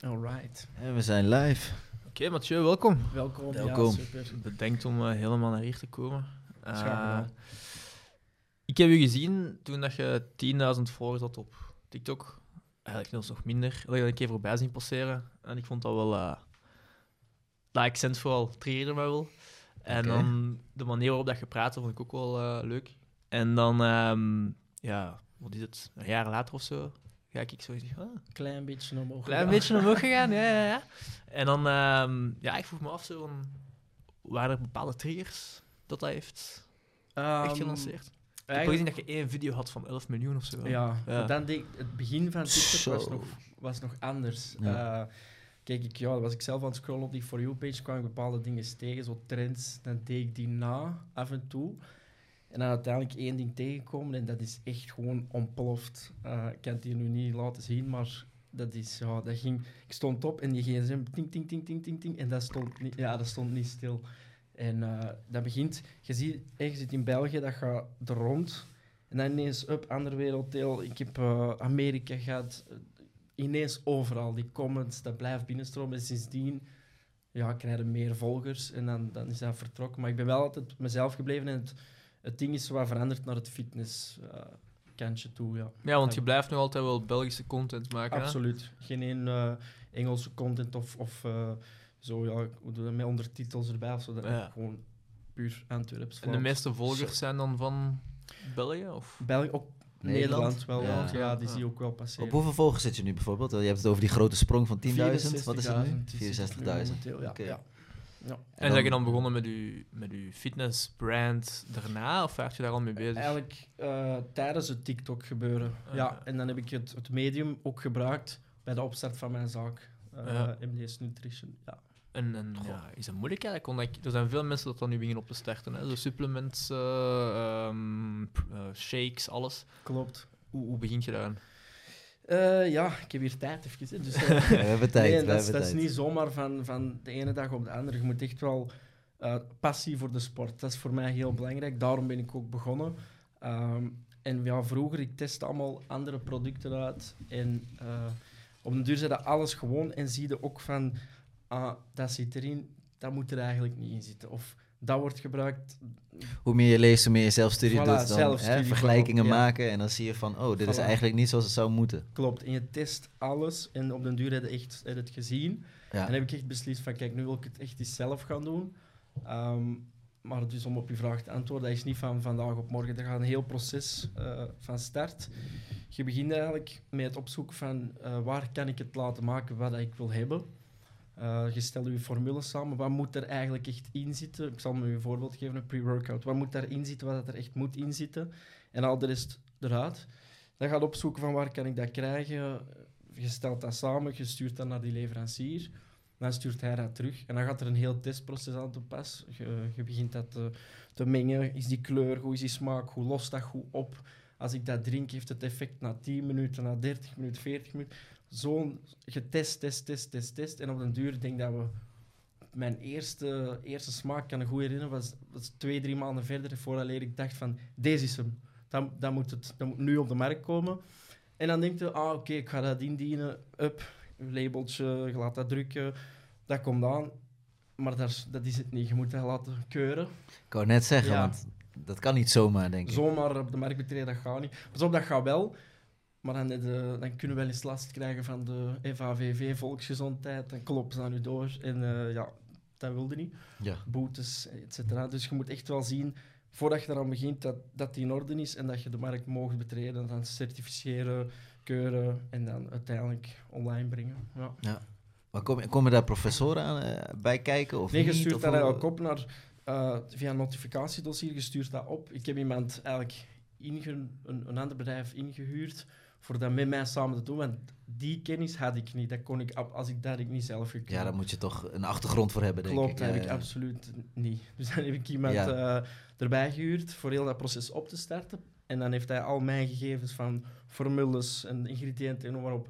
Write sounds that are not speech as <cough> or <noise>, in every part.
Alright. En we zijn live. Oké, Mathieu, welkom. Welkom. Welkom. Ja, super. Bedankt om eh, helemaal naar hier te komen. Eh, gedaan. ik heb u gezien toen dat je 10.000 volgers had op TikTok. Eigenlijk zelfs nog minder. Dat je dat een keer voorbij zien passeren. En ik vond dat wel... eh dat accent vooral triggerde mij wel. En dan de manier waarop dat je praatte, vond ik ook wel eh, leuk. En dan, ehm, ja, wat is het? Een jaar later of zo, ga ik zo ah, Klein beetje omhoog. klein gegaan. beetje omhoog gegaan, ja, ja, ja. <laughs> En dan, ehm, ja, ik vroeg me af, zo, van, waren er bepaalde triggers dat dat heeft Ehm, echt gelanceerd? Ik heb gezien dat je één video had van 11 miljoen of zo. Ja, Ja. dan denk ik, het begin van TikTok was nog, was nog anders. Ja. Eh, kijk, ik, ja, was ik zelf aan het scrollen op die For You-page, kwam ik bepaalde dingen tegen, zo trends, dan deed ik die na, af en toe. En dan uiteindelijk één ding tegenkomen en dat is echt gewoon ontploft. Eh, ik kan het hier nu niet laten zien, maar dat is, ja, dat ging... Ik stond op en die gsm, ting, ting, ting, ting, ting, ting, en dat stond niet, ja, dat stond niet stil. En eh, dat begint... Je ziet, je zit in België, dat gaat er rond... En dan ineens, up, ander werelddeel. Ik heb eh, Amerika gehad. eh, ineens overal, die comments, dat blijft binnenstromen. En sindsdien ja, krijg je meer volgers en dan, dan is dat vertrokken. Maar ik ben wel altijd mezelf gebleven en het, het ding is zo wat veranderd naar het fitness kantje toe. Ja. Ja, want je blijft nog altijd wel Belgische content maken. hè? Absoluut. Geen één, eh, Engelse content of, of eh, zo, ja, hoe met ondertitels erbij of zo. Dat Ja. Gewoon puur Antwerps. En de meeste volgers zijn dan van België? Of? België, ook Nederland? Nederland, wel. Ja. want Ja, die Ja. zie je ook wel passeren. Op hoeveel volgers zit je nu bijvoorbeeld? Je hebt het over die grote sprong van 10.000. Wat is het nu? 64.000 is het nu 64.000. momenteel, Ja. Oké. Ja. Ja. En zijn je dan begonnen met je, met uw fitnessbrand daarna? Of werd je daar al mee bezig? Eigenlijk eh, tijdens het TikTok gebeuren. Ah, ja, ja. en dan heb ik het, het medium ook gebruikt bij de opstart van mijn zaak. eh. MDS Nutrition. Ja. En, en ja, is dat moeilijk eigenlijk? Want er zijn veel mensen dat dan nu beginnen op te starten. Hè? Zo supplements, eh, ehm, eh, shakes, alles. Klopt. Hoe, hoe begint je daaraan? Eh, ja, ik heb hier tijd even. Dus, <laughs> eh, we hebben tijd. nee, we dat, is, hebben dat is niet zomaar van, van de ene dag op de andere. Je moet echt wel eh, passie voor de sport. Dat is voor mij heel belangrijk. Daarom ben ik ook begonnen. Ehm, en ja, vroeger, ik testte allemaal andere producten uit. En op de duur zei dat alles gewoon. En zie je ook van, ah, dat zit erin, dat moet er eigenlijk niet in zitten. Of dat wordt gebruikt. Hoe meer je leest, hoe meer je zelfstudie Voilà, doet. Dan, hè, vergelijkingen ja. maken en dan zie je van, oh, dit is eigenlijk niet zoals het zou moeten. Klopt. En je test alles. En op den duur heb je echt, heb het gezien. Ja. En heb ik echt beslist van, kijk, nu wil ik het echt eens zelf gaan doen. Ehm, maar dus om op je vraag te antwoorden, dat is niet van vandaag op morgen. Er gaat een heel proces eh, van start. Je begint eigenlijk met het opzoeken van eh, waar kan ik het laten maken wat ik wil hebben. Eh, je stelt je formule samen. Wat moet er eigenlijk echt in zitten? Ik zal me een voorbeeld geven, een pre-workout. Wat moet daarin zitten, wat er echt moet in zitten? En al de rest eruit. Dan gaat opzoeken van waar kan ik dat krijgen. Je stelt dat samen, je stuurt dat naar die leverancier. Dan stuurt hij dat terug. En dan gaat er een heel testproces aan te pas. Je, begint dat te, te mengen. Is die kleur, hoe is die smaak, hoe lost dat goed op? Als ik dat drink, heeft het effect na 10 minuten, na 30 minuten, 40 minuten. Zo'n getest, test, test, test, test. En op den duur denk ik dat we... Mijn eerste, eerste smaak, kan ik goed herinneren, was, was twee, drie maanden verder voordat ik dacht van, deze is hem. Dan, dan, moet het dan moet nu op de markt komen. En dan denk je, ah, oké, ik ga dat indienen. Up, labeltje, je laat dat drukken. Dat komt aan. Maar daar, dat is het niet. Je moet dat laten keuren. Ik wou net zeggen, Ja. want dat kan niet zomaar, denk ik. Zomaar op de markt betreden, dat gaat niet. Pas op, dat gaat wel. Maar dan, je- dan kunnen we wel eens last krijgen van de FAVV, Volksgezondheid. Dan kloppen ze aan u door. En eh, ja, dat wilde niet. Ja. Boetes, et cetera. Dus je moet echt wel zien, voordat je eraan begint, dat, dat die in orde is en dat je de markt mag betreden. Dan certificeren, keuren en dan uiteindelijk online brengen. Ja. Maar kom- komen daar professoren aan, eh, bij kijken? Of Nee, je stuurt hoe- eigenlijk op naar, eh, via een notificatiedossier, je stuurt dat op. Ik heb iemand eigenlijk inge, een, een ander bedrijf ingehuurd voor dat met mij samen te doen, want die kennis had ik niet. Dat kon ik, als ik dat had ik niet zelf gekund. Ja, daar moet je toch een achtergrond voor hebben, denk Klopt, ik. dat heb ik absoluut niet. <laughs> Dus dan heb ik iemand Ja. eh, erbij gehuurd voor heel dat proces op te starten. En dan heeft hij al mijn gegevens van formules en ingrediënten en noem maar op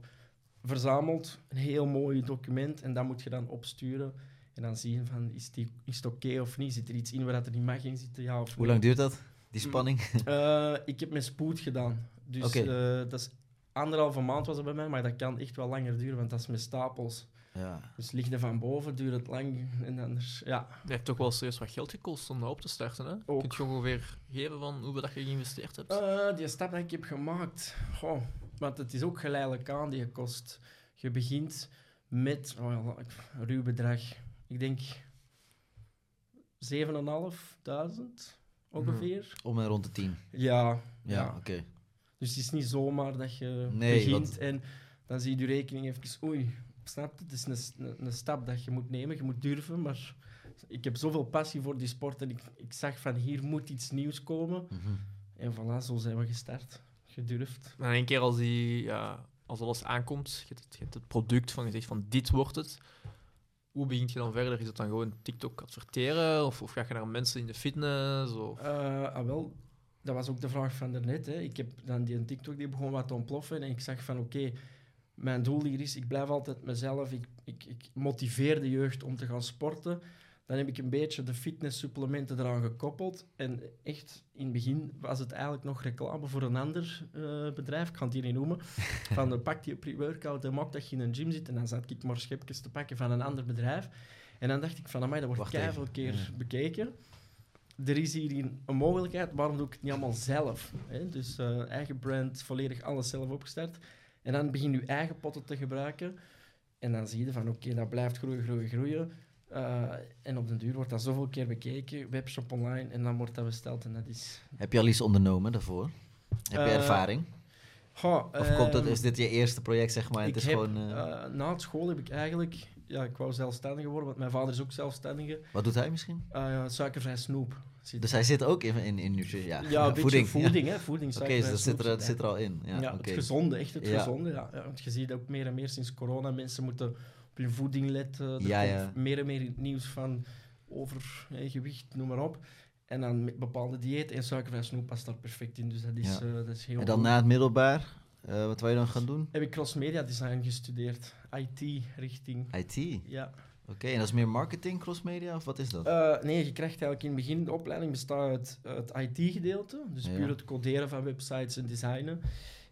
verzameld. Een heel mooi document en dat moet je dan opsturen. En dan zien van, is, die, is het oké of niet? Zit er iets in waar dat er niet mag in zitten? Ja of Hoe lang duurt dat, die spanning? Eh, ik heb met spoed gedaan. Dus eh, dat is anderhalve maand was het bij mij, maar dat kan echt wel langer duren, want dat is met stapels. Ja. Dus ligt er van boven, duurt het lang. En anders, ja. Dat heeft toch wel serieus wat geld gekost om dat op te starten. Hè? Ook. Kun je ongeveer geven van hoeveel dat je geïnvesteerd hebt? Eh, die stap die ik heb gemaakt, goh, want het is ook geleidelijk aan die je kost. Je begint met oh ja, een ruw bedrag. Ik denk 7.500 ongeveer. Om en rond de tien. Ja, Ja, ja. oké. Dus het is niet zomaar dat je Nee, begint en dan zie je je rekening even, oei, snap je? Het is een, een, een stap dat je moet nemen, je moet durven, maar ik heb zoveel passie voor die sport en ik, ik zag van hier moet iets nieuws komen. Mhm. En voilà, zo zijn we gestart. Gedurfd. En in één keer als, die, ja, als alles aankomt, je hebt, het, je hebt het product van je zegt van dit wordt het. Hoe begint je dan verder? Is het dan gewoon TikTok adverteren? Of, of ga je naar mensen in de fitness? Of... Eh, ah, wel, dat was ook de vraag van daarnet. Hè. Ik heb dan die TikTok die begon wat te ontploffen en ik zag van oké, mijn doel hier is, ik blijf altijd mezelf, ik, ik, ik motiveer de jeugd om te gaan sporten. Dan heb ik een beetje de fitnesssupplementen eraan gekoppeld. En echt, in het begin was het eigenlijk nog reclame voor een ander eh, bedrijf, ik ga het hier niet noemen. <laughs> Van de pak die pre-workout en maak dat je in een gym zit. En dan zat ik maar schepjes te pakken van een ander bedrijf. En dan dacht ik van, amai, dat wordt keiveel keer Ja. bekeken. Er is hier een mogelijkheid, waarom doe ik het niet allemaal zelf? Hè? Dus eh, eigen brand, volledig alles zelf opgestart. En dan begin je eigen potten te gebruiken. En dan zie je van, oké, dat blijft groeien, groeien, groeien. Uh, en op den duur wordt dat zoveel keer bekeken, webshop online, en dan wordt dat besteld. En dat is... Heb je al iets ondernomen daarvoor? Heb je Eh, ervaring? Goh, Of komt het, ehm, is dit je eerste project, zeg maar? Het is heb, gewoon, eh, eh, na het school heb ik eigenlijk... Ja, ik wou zelfstandig worden, want mijn vader is ook zelfstandige. wat doet hij misschien? Uh, suikervrij snoep. Dus hij zit ook in, in, in ja. ja, voeding. <laughs> voeding, ja. hè. Voeding, Oké, dus dat zit, er, zit er al in. Ja, Ja, het gezonde, echt het gezonde. Ja. Want je ziet ook meer en meer sinds corona. Mensen moeten op hun voeding letten. Er komt meer en meer in het nieuws van over gewicht, noem maar op. En dan bepaalde dieet en suikervrij snoep past daar perfect in. Dus dat is, eh, dat is heel En dan goed. na het middelbaar, eh, wat wil je dan gaan doen? Heb ik cross-media design gestudeerd. IT-richting. IT. Ja. Oké, en dat is meer marketing, crossmedia, of wat is dat? Eh, nee, je krijgt eigenlijk in het begin, de opleiding bestaat uit het IT-gedeelte, dus Ja. puur het coderen van websites en designen.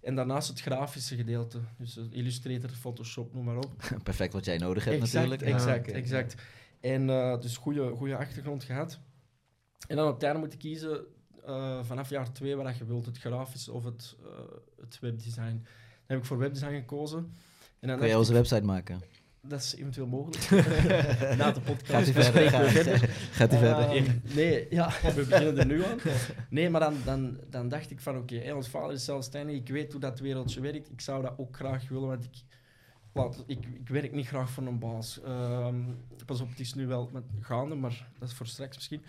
En daarnaast het grafische gedeelte, dus eh, Illustrator, Photoshop, noem maar op. <laughs> Perfect wat jij nodig hebt exact, natuurlijk. Ja, Exact, exact. En dus goede achtergrond gehad. En dan op het einde moet je kiezen vanaf jaar twee wat je wilt, het grafische of het, het webdesign. Dan heb ik voor webdesign gekozen. En dan Kun jij onze ik, website maken? dat is eventueel mogelijk. <laughs> Na de podcast Gaat hij verder? Gaat, verder. gaat hij verder? Ehm, nee, ja, <laughs> we beginnen er nu aan. Nee, maar dan, dan, dan dacht ik van, oké, hè, ons vader is zelfstandig, ik weet hoe dat wereldje werkt, ik zou dat ook graag willen, want ik, laat, ik, ik werk niet graag voor een baas. Ehm, pas op, het is nu wel met gaande, maar dat is voor straks misschien.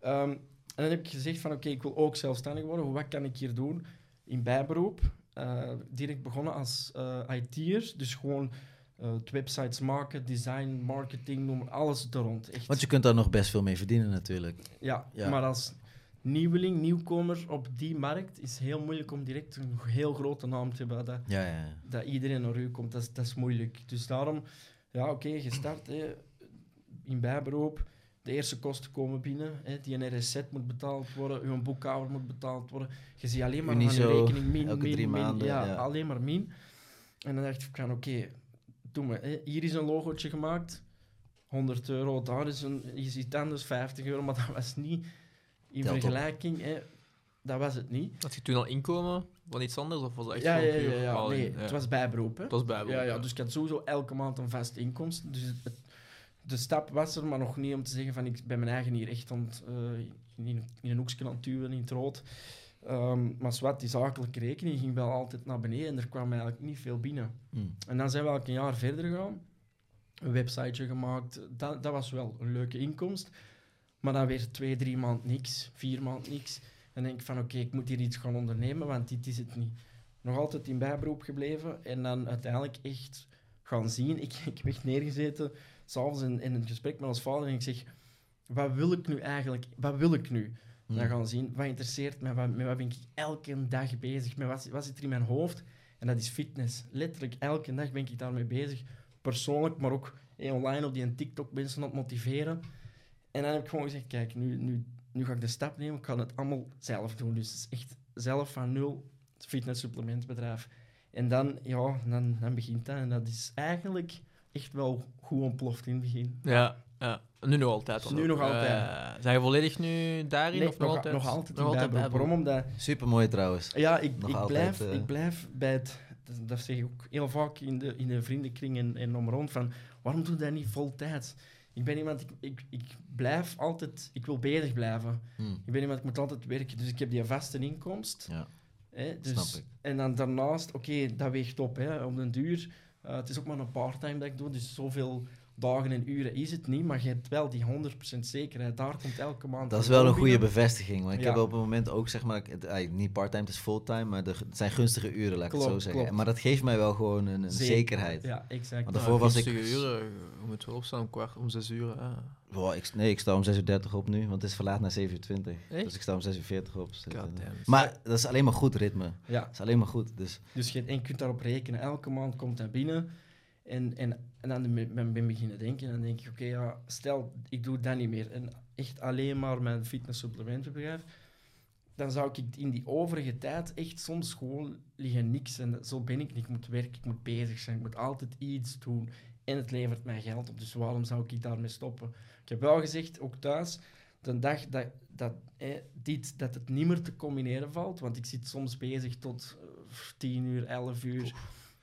Ehm, en dan heb ik gezegd van, oké, ik wil ook zelfstandig worden, wat kan ik hier doen? In bijberoep, eh, direct begonnen als eh IT'er, dus gewoon... eh, het websites maken, design, marketing, noem maar alles er rond. Echt. Want je kunt daar nog best veel mee verdienen natuurlijk. Ja, Ja. maar als nieuweling, nieuwkomer op die markt is heel moeilijk om direct een heel grote naam te hebben. Dat, Ja, ja, ja. dat iedereen naar u komt, dat is, dat is moeilijk. Dus daarom, ja, oké, gestart hè, in bijberoep. De eerste kosten komen binnen. Hè, die NRS moet betaald worden, uw boekhouder moet betaald worden. Je ziet alleen maar aan je Uniso, rekening min, elke min, drie min. maanden, ja, ja. alleen maar min. En dan dacht ik van, oké, doe maar. Hè. Hier is een logootje gemaakt. 100 euro, daar is een, je ziet anders 50 euro, maar dat was niet in Telt vergelijking, hè, dat was het niet. Had je toen al inkomen van iets anders? Of was dat echt Ja, ja, ja, ja, nee, het was bijberoep. Hè. Het was bijbel. Ja, ja, dus ik had sowieso elke maand een vast inkomsten. Dus het, de stap was er, maar nog niet om te zeggen van ik ben mijn eigen hier echt aan het, eh, in, in een hoekje aan het duwen, in het rood. Ehm, maar zwart, die zakelijke rekening ging wel altijd naar beneden en er kwam eigenlijk niet veel binnen. Hm. En dan zijn we eigenlijk een jaar verder gegaan. Een websiteje gemaakt. Dat, dat was wel een leuke inkomst. Maar dan weer twee, drie maanden niks. Vier maanden niks. En dan denk ik van oké, ik moet hier iets gaan ondernemen, want dit is het niet. Nog altijd in bijberoep gebleven. En dan uiteindelijk echt gaan zien. Ik, ik heb echt neergezeten, s'avonds in, in een gesprek met ons vader. En ik zeg, wat wil ik nu eigenlijk? Wat wil ik nu? Hm. Dan gaan we zien, wat interesseert mij, wat, met wat ben ik elke dag bezig, met wat, wat zit er in mijn hoofd? En dat is fitness. Letterlijk elke dag ben ik daarmee bezig. Persoonlijk, maar ook online op die en TikTok mensen aan het motiveren. En dan heb ik gewoon gezegd, kijk, nu, nu, nu ga ik de stap nemen, ik ga het allemaal zelf doen. Dus het is echt zelf van nul fitnesssupplementbedrijf. En dan, ja, dan, dan begint dat. En dat is eigenlijk echt wel goed ontploft in het begin. Ja, ja. Nu nog altijd. dan Nu nog altijd. Eh, zijn je volledig nu daarin? Nee, of nog, nog, altijd? nog altijd Nog in altijd Bijbel. Bijbel. Waarom? Omdat Super mooi trouwens. Ja, ik, Nog ik, altijd, blijf, eh, ik blijf bij het... Dat, zeg ik ook heel vaak in de, in de vriendenkring en, en om rond, van waarom doe je dat niet vol tijd? Ik ben iemand, ik, ik, ik blijf altijd... Ik wil bezig blijven. Hm. Ik ben iemand, ik moet altijd werken, dus ik heb die vaste inkomst. Ja. Hè, dus, Snap ik. En dan daarnaast, oké, dat weegt op. Hè, op den duur. Eh, het is ook maar een part-time dat ik doe, dus zoveel dagen en uren is het niet, maar je hebt wel die 100% zekerheid. Daar komt elke maand... Dat is wel een goede binnen. bevestiging. Want ik Ja. heb op het moment ook, zeg maar, ik- het, eh, niet part-time, het is fulltime, maar de, het zijn gunstige uren, laat ik het zo zeggen. klopt. Maar dat geeft mij wel gewoon een, een Zeker. zekerheid. Ja, exact. Want daarvoor was ik- Gunstige uren, je moet wel opstaan om kwart, om zes uur. hè. Wow, ik, nee, ik sta om 6.30 uur op nu, want het is verlaat naar 7.20 uur. Echt? Dus ik sta om 6.40 uur op. God damn. Maar dat is alleen maar goed ritme. Ja, Dat is alleen maar goed. Dus Dus je, en je kunt daarop rekenen. Elke maand komt dat binnen. En, en, en dan ben ik beginnen denken. En dan denk ik, oké, ja, stel, ik doe dat niet meer. En echt alleen maar mijn fitness-supplementenbedrijf. Dan zou ik in die overige tijd echt soms gewoon liggen niks. En zo ben ik niet. Ik moet werken, ik moet bezig zijn. Ik moet altijd iets doen. En het levert mij geld op. Dus waarom zou ik daarmee stoppen? Ik heb wel gezegd, ook thuis, de dag dat, dat, eh, dit, dat het niet meer te combineren valt. Want ik zit soms bezig tot eh, 10 uur, 11 uur.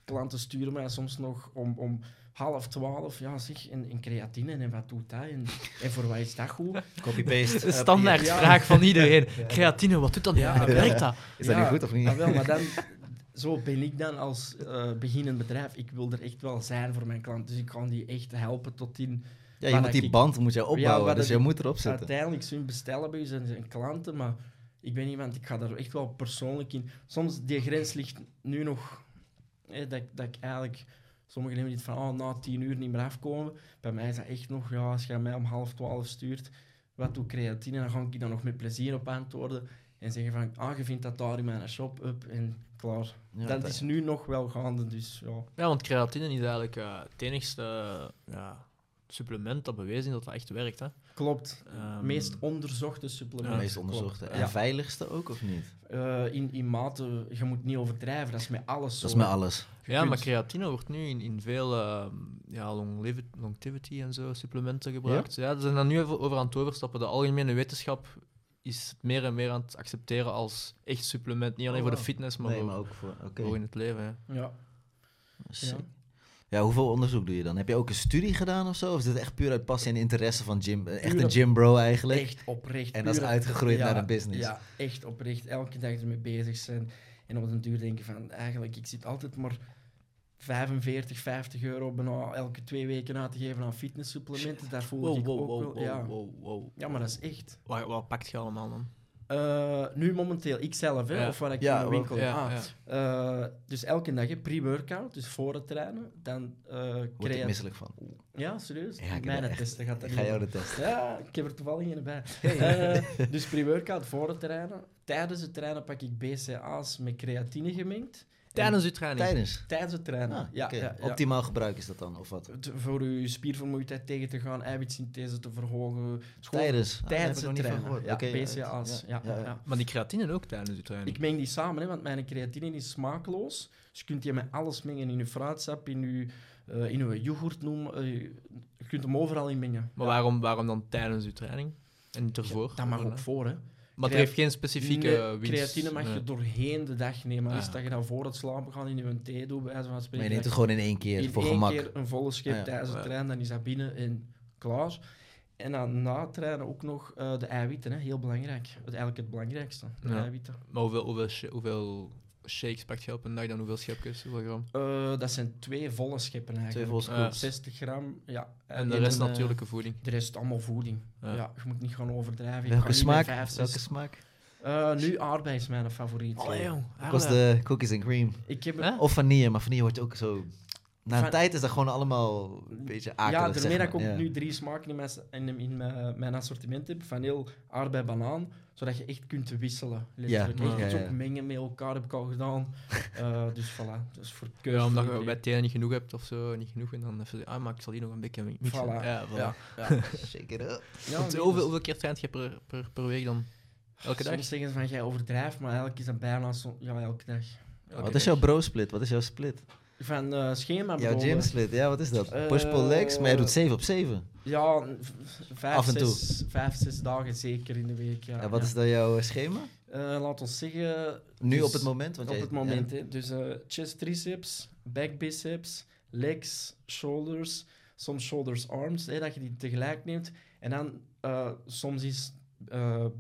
Klanten sturen mij soms nog om, om half twaalf. Ja, zeg, en, en creatine, en wat doet dat? En, en voor wat is dat goed? copy-paste. De standaard Ja. vraag van iedereen. Creatine, wat doet dat? Ja, Ja. werkt dat? Is dat Ja, niet goed of niet? Ah, wel, maar dan, <laughs> zo ben ik dan als eh, beginnend bedrijf. Ik wil er echt wel zijn voor mijn klant. Dus ik kan die echt helpen tot in... Ja, je moet die ik- band moet je opbouwen, dus je moet erop zitten. Uiteindelijk zullen bestellen bij u zijn, zijn klanten, maar ik ben iemand, ik ga daar echt wel persoonlijk in. Soms, die grens ligt nu nog, hè, dat, dat ik eigenlijk... Sommigen hebben dit van, oh, na tien uur niet meer afkomen. Bij mij is dat echt nog, ja, als je mij om half twaalf stuurt, wat doe creatine, dan ga ik daar nog met plezier op antwoorden. En zeggen van, ah, je vindt dat daar in mijn shop, up, en klaar. Ja, dat dat- is nu nog wel gaande, dus ja. Ja, want creatine is eigenlijk eh, het enigste ja, supplement dat bewezen is dat dat echt werkt. Hè. Klopt. Ehm, meest onderzochte supplement. de meest Klopt. onderzochte. En Ja. veiligste ook, of niet? Eh, in, in mate, je moet niet overdrijven, dat is met alles zo. Dat is met alles. Je Ja, kunt- maar creatine wordt nu in, in veel ehm, ja, longevi- longevity en zo supplementen gebruikt. Ja? ze zijn daar nu even over aan het overstappen. De algemene wetenschap is het meer en meer aan het accepteren als echt supplement. Niet alleen Oh, voor de wow. fitness, maar, Nee, voor, maar ook voor... Oké. voor in het leven. Ja. Ja. Ja, hoeveel onderzoek doe je dan? Heb je ook een studie gedaan of zo? Of is dit echt puur uit passie en interesse van gym? Echt Puur een gym bro eigenlijk? Echt oprecht. En dat is uitgegroeid ja, naar een business. Ja, echt oprecht. Elke dag ermee bezig zijn. En op den duur denken van, eigenlijk, ik zit altijd maar 45, 50 euro bijna elke twee weken uit te geven aan fitnesssupplementen. Daar voel Wow, ik wow, ook wow, wel... wow, ja. wow, wow. ja, maar dat is echt... Wat, wat pakt je allemaal dan? Eh, nu momenteel, ikzelf, hè, Ja. of wat ik Ja, in de winkel... Ja, ah, ja. eh, dus elke dag pre-workout, dus voor het trainen. Dan eh Word ik misselijk van. Ja, serieus? Ja, ik heb Mijn testen gaat dat Ik ga jou de test. Ja, ik heb er toevallig een bij. Dus pre-workout voor het trainen. Tijdens het trainen pak ik BCA's met creatine gemengd. Tijdens je training? Tijdens? Tijdens het trainen, Ah, ja, ja, ja. Optimaal gebruik is dat dan, of wat? Voor uw spiervermoeidheid tegen te gaan, eiwitsynthese te verhogen. Tijdens? Ah, Tijdens ik het trainen. Ja, Oké, BCA's. Ja, ja, ja. Maar die creatine ook tijdens je training? Ik meng die samen, hè, want mijn creatine is smaakloos. Dus je kunt die met alles mengen. In je fruitsap, in je, eh, in je yoghurt noemen. eh, je kunt hem overal in mengen. Maar Ja. waarom, waarom dan tijdens je training? En niet Ja, ervoor? dat mag ook voor, hè. Maar het heeft geen specifieke Nee, winst. creatine mag Nee. je doorheen de dag nemen. Ah, Dus ja. dat je dan voor het slapen gaan in je thee doet, bij wijze van Maar spreken. je neemt het gewoon in één keer, in voor één gemak. keer een volle schep Ah, ja. tijdens het Ja. trainen, dan is dat binnen en klaar. En dan na het trainen ook nog eh, de eiwitten, hè. heel belangrijk. Het, eigenlijk het belangrijkste, de Ja. eiwitten. Maar hoeveel, hoeveel, hoeveel shakes pakt je op een dag dan? Hoeveel schepjes? Hoeveel gram? Eh, dat zijn twee volle scheppen eigenlijk. Twee volle Ja. scoops. 60 gram, ja. En de rest een, eh, natuurlijke voeding. De rest allemaal voeding. Ja. Ja. je moet niet gaan overdrijven. Welke smaak? Welke smaak? Eh, nu aardbei is mijn favoriet. Allee, jong. Ik was de cookies and cream. Ik heb Hè? Of vanille, maar vanille wordt ook zo... Na een Van- tijd is dat gewoon allemaal een beetje akelig, Ja, daarmee zeg dat ik ook Ja. nu drie smaken in mijn, in, in mijn, mijn assortiment heb. Vanille, aardbei, banaan. Zodat je echt kunt wisselen. Letterlijk. Ja, echt ja, iets ja. ook mengen met elkaar heb ik al gedaan. <laughs> Eh, dus voilà. Dus voor Ja, keuze omdat van je bij ene niet genoeg hebt of zo, niet genoeg. En dan even ah, maar ik zal hier nog een beetje mixen. Voilà. Ja, voilà. Ja, <laughs> ja. Shake it up. ja Want nee, hoeveel, dus- hoeveel keer traint je per, per, per week dan? Elke dag? Soms zeggen ze van jij overdrijft, maar eigenlijk is dat bijna zo, ja, elke dag. elke Wat is jouw bro-split? Wat is jouw split? Van eh, schema Jouw je? gym-split, ja, wat is dat? Eh, Push-pull legs, maar jij doet 7 op 7. Ja, vijf, Af en toe. zes, vijf, zes dagen zeker in de week. Ja, En wat ja. is dan jouw schema? Eh, laat ons zeggen... Nu dus op het moment? Want op jij- het moment, hè. Dus chest triceps, back biceps, legs, shoulders, soms shoulders arms, hè, dat je die tegelijk neemt. En dan soms is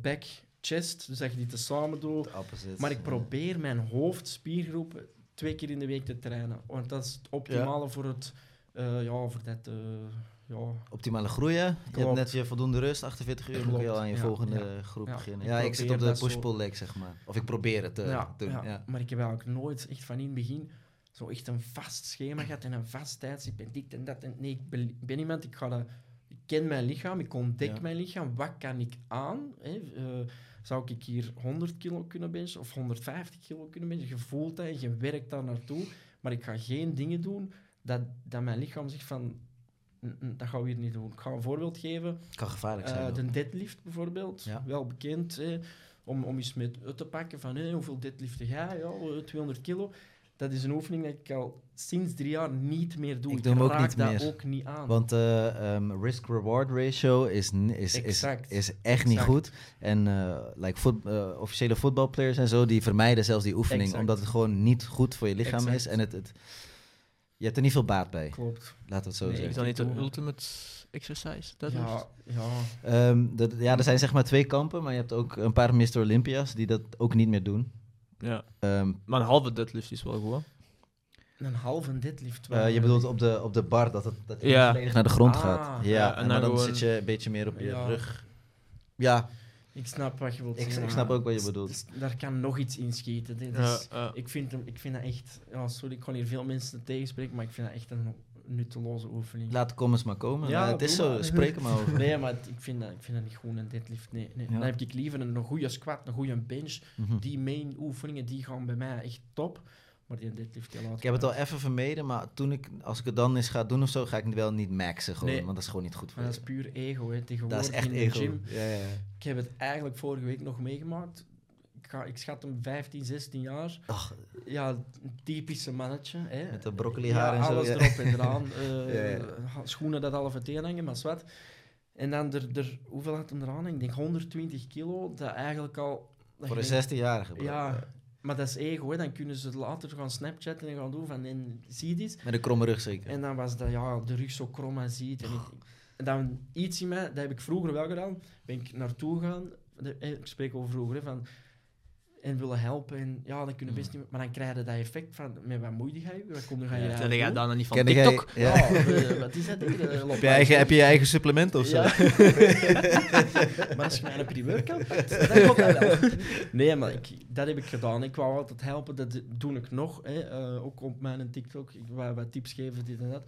back chest, dus dat je die tezamen doet. Ja, opposite. Maar ik probeer mijn hoofdspiergroepen twee keer in de week te trainen. Want dat is het optimale voor het... eh, ja, voor dat... eh, ja, Optimale groeien. Je hebt net je voldoende rust, 48 uur. Dan kun je al aan je ja, volgende ja. groep beginnen. ik Ja, ik zit op de push-pull leg, zeg maar. Of ik probeer het te ja, doen. Maar ik heb eigenlijk nooit echt van in het begin zo echt een vast schema gehad en een vast tijdstip en dit en dat. En nee, ik ben, iemand, ik, ga dat, ik ken mijn lichaam, ik ontdek mijn lichaam. Wat kan ik aan? Hè? Eh, zou ik hier 100 kilo kunnen benchen of 150 kilo kunnen benchen? Je voelt dat en je werkt daar naartoe. Maar ik ga geen dingen doen dat, dat mijn lichaam zegt van... "Mm, mm, Dat gaan we hier niet doen. Ik ga een voorbeeld geven. Kan gevaarlijk zijn. Eh, de deadlift bijvoorbeeld, Ja. wel bekend. hè, om, om eens met uit te pakken van hoeveel deadliften ga je? Ja, eh, 200 kilo. Dat is een oefening dat ik al sinds drie jaar niet meer doe. Ik doe hem ook raak niet dat meer. ook niet aan. Want eh, ehm, risk-reward ratio is, is, is, Exact. is echt niet Exact. goed. En eh, like voet- eh, officiële voetbalplayers en zo, die vermijden zelfs die oefening. Exact. Omdat het gewoon niet goed voor je lichaam Exact. is. En het, het, je hebt er niet veel baat bij. Klopt. Laten we het zo Nee, Is zeggen. dat niet de Doe. ultimate exercise? deadlift? Ja, ja. Ehm, dat, ja, er zijn zeg maar twee kampen. Maar je hebt ook een paar Mr. Olympia's die dat ook niet meer doen. Ja. Ehm, Maar een halve deadlift is wel goed. hè? Een halve deadlift. eh, je bedoelt op de, op de bar dat het, dat je Ja. volledig naar de grond Ah, gaat. Ja, ja, en dan dan gewoon- zit je een beetje meer op je Ja. rug. Ja, Ik snap wat je wilt Ik- zeggen. ik snap ook wat je bedoelt. Daar kan nog iets in schieten. Ik, vind hem, ik vind dat echt... Ja, sorry, ik kan hier veel mensen tegenspreken, maar ik vind dat echt een nutteloze oefening. laat de comments maar komen. Ja, het is zo, spreek er maar over. Nee, maar ik vind, dat, ik vind dat niet goed, een deadlift. Nee, nee. Dan heb ik liever een, een goede squat, een goede bench. Mhm. Die main oefeningen die gaan bij mij echt top. Maar die deadlift, die laat Ik heb het al even vermeden, maar toen ik, als ik het dan eens ga doen of zo, ga ik het wel niet maxen gewoon, Nee. want dat is gewoon niet goed voor Maar dat is puur ego, hè. Tegenwoordig Dat is echt in de ego. gym. Ja, ja. Ik heb het eigenlijk vorige week nog meegemaakt. Ik, ga, ik schat hem 15, 16 jaar. Ach, Ja, typische mannetje. Hè. Met de broccoli haar en zo, alles ja. erop en eraan. <laughs> eh, Ja. Schoenen dat half het hangen, maar zwart. En dan, er, er, hoeveel had hem eraan? Ik denk 120 kilo. Dat eigenlijk al... dat voor een denkt, 16-jarige. bro. Ja, maar dat is ego. Hè. Dan kunnen ze later gaan Snapchatten en gaan doen van... En, zie dit? Met een kromme rug zeker. En dan was dat, ja, de rug zo krom en ziet. En, ik, en dan iets in mij, dat heb ik vroeger wel gedaan, ben ik naartoe gegaan. Eh, Ik spreek over vroeger, hè, van... En willen helpen. En ja, dan kunnen best niet... Maar dan krijg je dat effect van... Met wat moeite ga je? Wat kom je gaan je Ja, eigenlijk jij doen? dan niet van Ken TikTok? Ja. Ja, eh, wat is dat? Eh, <laughs> Heb je, eigen, heb je je eigen supplement of zo? Ja. <laughs> maar als je mij een pre-workout dan komt dat wel. Nee, maar ik, dat heb ik gedaan. Ik wou altijd helpen, dat doe ik nog. Hè. Eh, ook op mijn TikTok. Ik wou wat tips geven, dit en dat.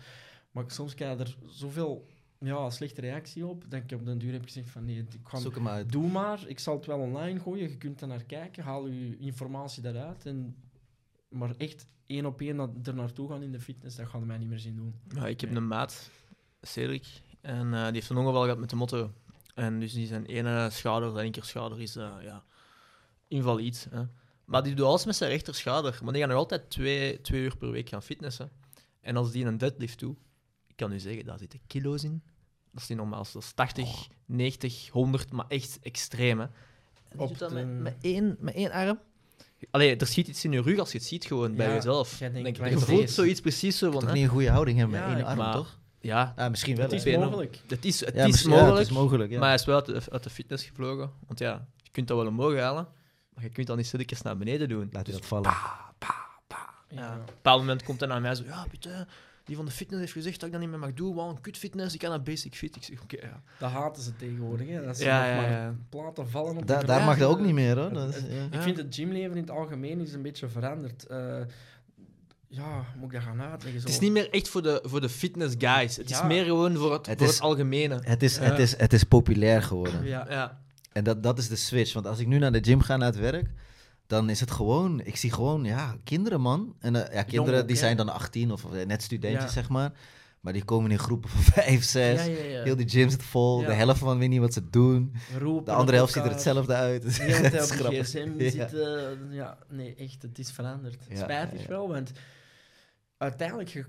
Maar soms krijg je er zoveel ja, slechte reactie op, dat ik op den duur heb gezegd van nee, ik ga Zoek hem uit. Doe maar, ik zal het wel online gooien, je kunt er naar kijken, haal je informatie daaruit. En, maar echt één op één er naartoe gaan in de fitness, dat gaat mij niet meer zien doen. Ja, ik heb Nee. een maat, Cedric, en eh, die heeft een ongeval gehad met de motto. En dus die zijn ene schouder, zijn schouder is eh, ja, invalide. Hè. Maar die doet alles met zijn rechter schouder. Maar die gaat nog altijd twee, twee uur per week gaan fitnessen. En als die een deadlift doet, ik kan u zeggen, daar zitten kilo's in. Dat is niet normaal. Dat is 80, 90, 100, maar echt extreem. Hè. En die Op doet dat de- met, met, één, met één arm. Allee, er schiet iets in je rug als je het ziet gewoon bij jezelf. Denk, je voelt zoiets precies zo van... Niet een goede houding hebben met Ja, één arm, maar- toch? Ja, Ja, misschien wel. Het is hè. mogelijk. het is, het Ja, is mogelijk. het is mogelijk, ja. Maar hij is wel uit de, uit de fitness gevlogen. Want ja, je kunt dat wel omhoog halen, maar je kunt dat niet stilletjes naar beneden doen. Laat u Dus dat vallen. ja. Op een bepaald moment komt hij naar mij zo, ja, Pieter, die van de fitness heeft gezegd dat ik dat niet meer mag doen, want kut fitness, ik kan naar basic fit. Ik zeg, oké, ja. Dat haten ze tegenwoordig. Hè. Dat ze Ja, nog maar platen vallen op de Da- grond. daar mag dat ook niet meer, hoor. Dat is, ja. Ik vind het gymleven in het algemeen is een beetje veranderd. Eh, ja, moet ik dat gaan uitleggen? Zo. Het is niet meer echt voor de, voor de fitness guys. Het is meer gewoon voor het, Het voor is- het algemene. Het, is, het, is, het is populair geworden. Ja. Ja. En dat, dat is de switch. Want als ik nu naar de gym ga, naar het werk, dan is het gewoon... Ik zie gewoon, ja, kinderen, man. En eh, ja, kinderen ook, die hè? zijn dan 18 of eh, net studentjes, Ja. zeg maar. Maar die komen in groepen van <laughs> vijf, zes. Ja, ja, ja. Heel die gym zit vol. De helft van weet niet wat ze doen. Roepen De andere helft ziet er hetzelfde uit. Het <laughs> is grappig. gsm Ja. zitten. Ja, nee, echt, het is veranderd. Spijtig wel, want uiteindelijk,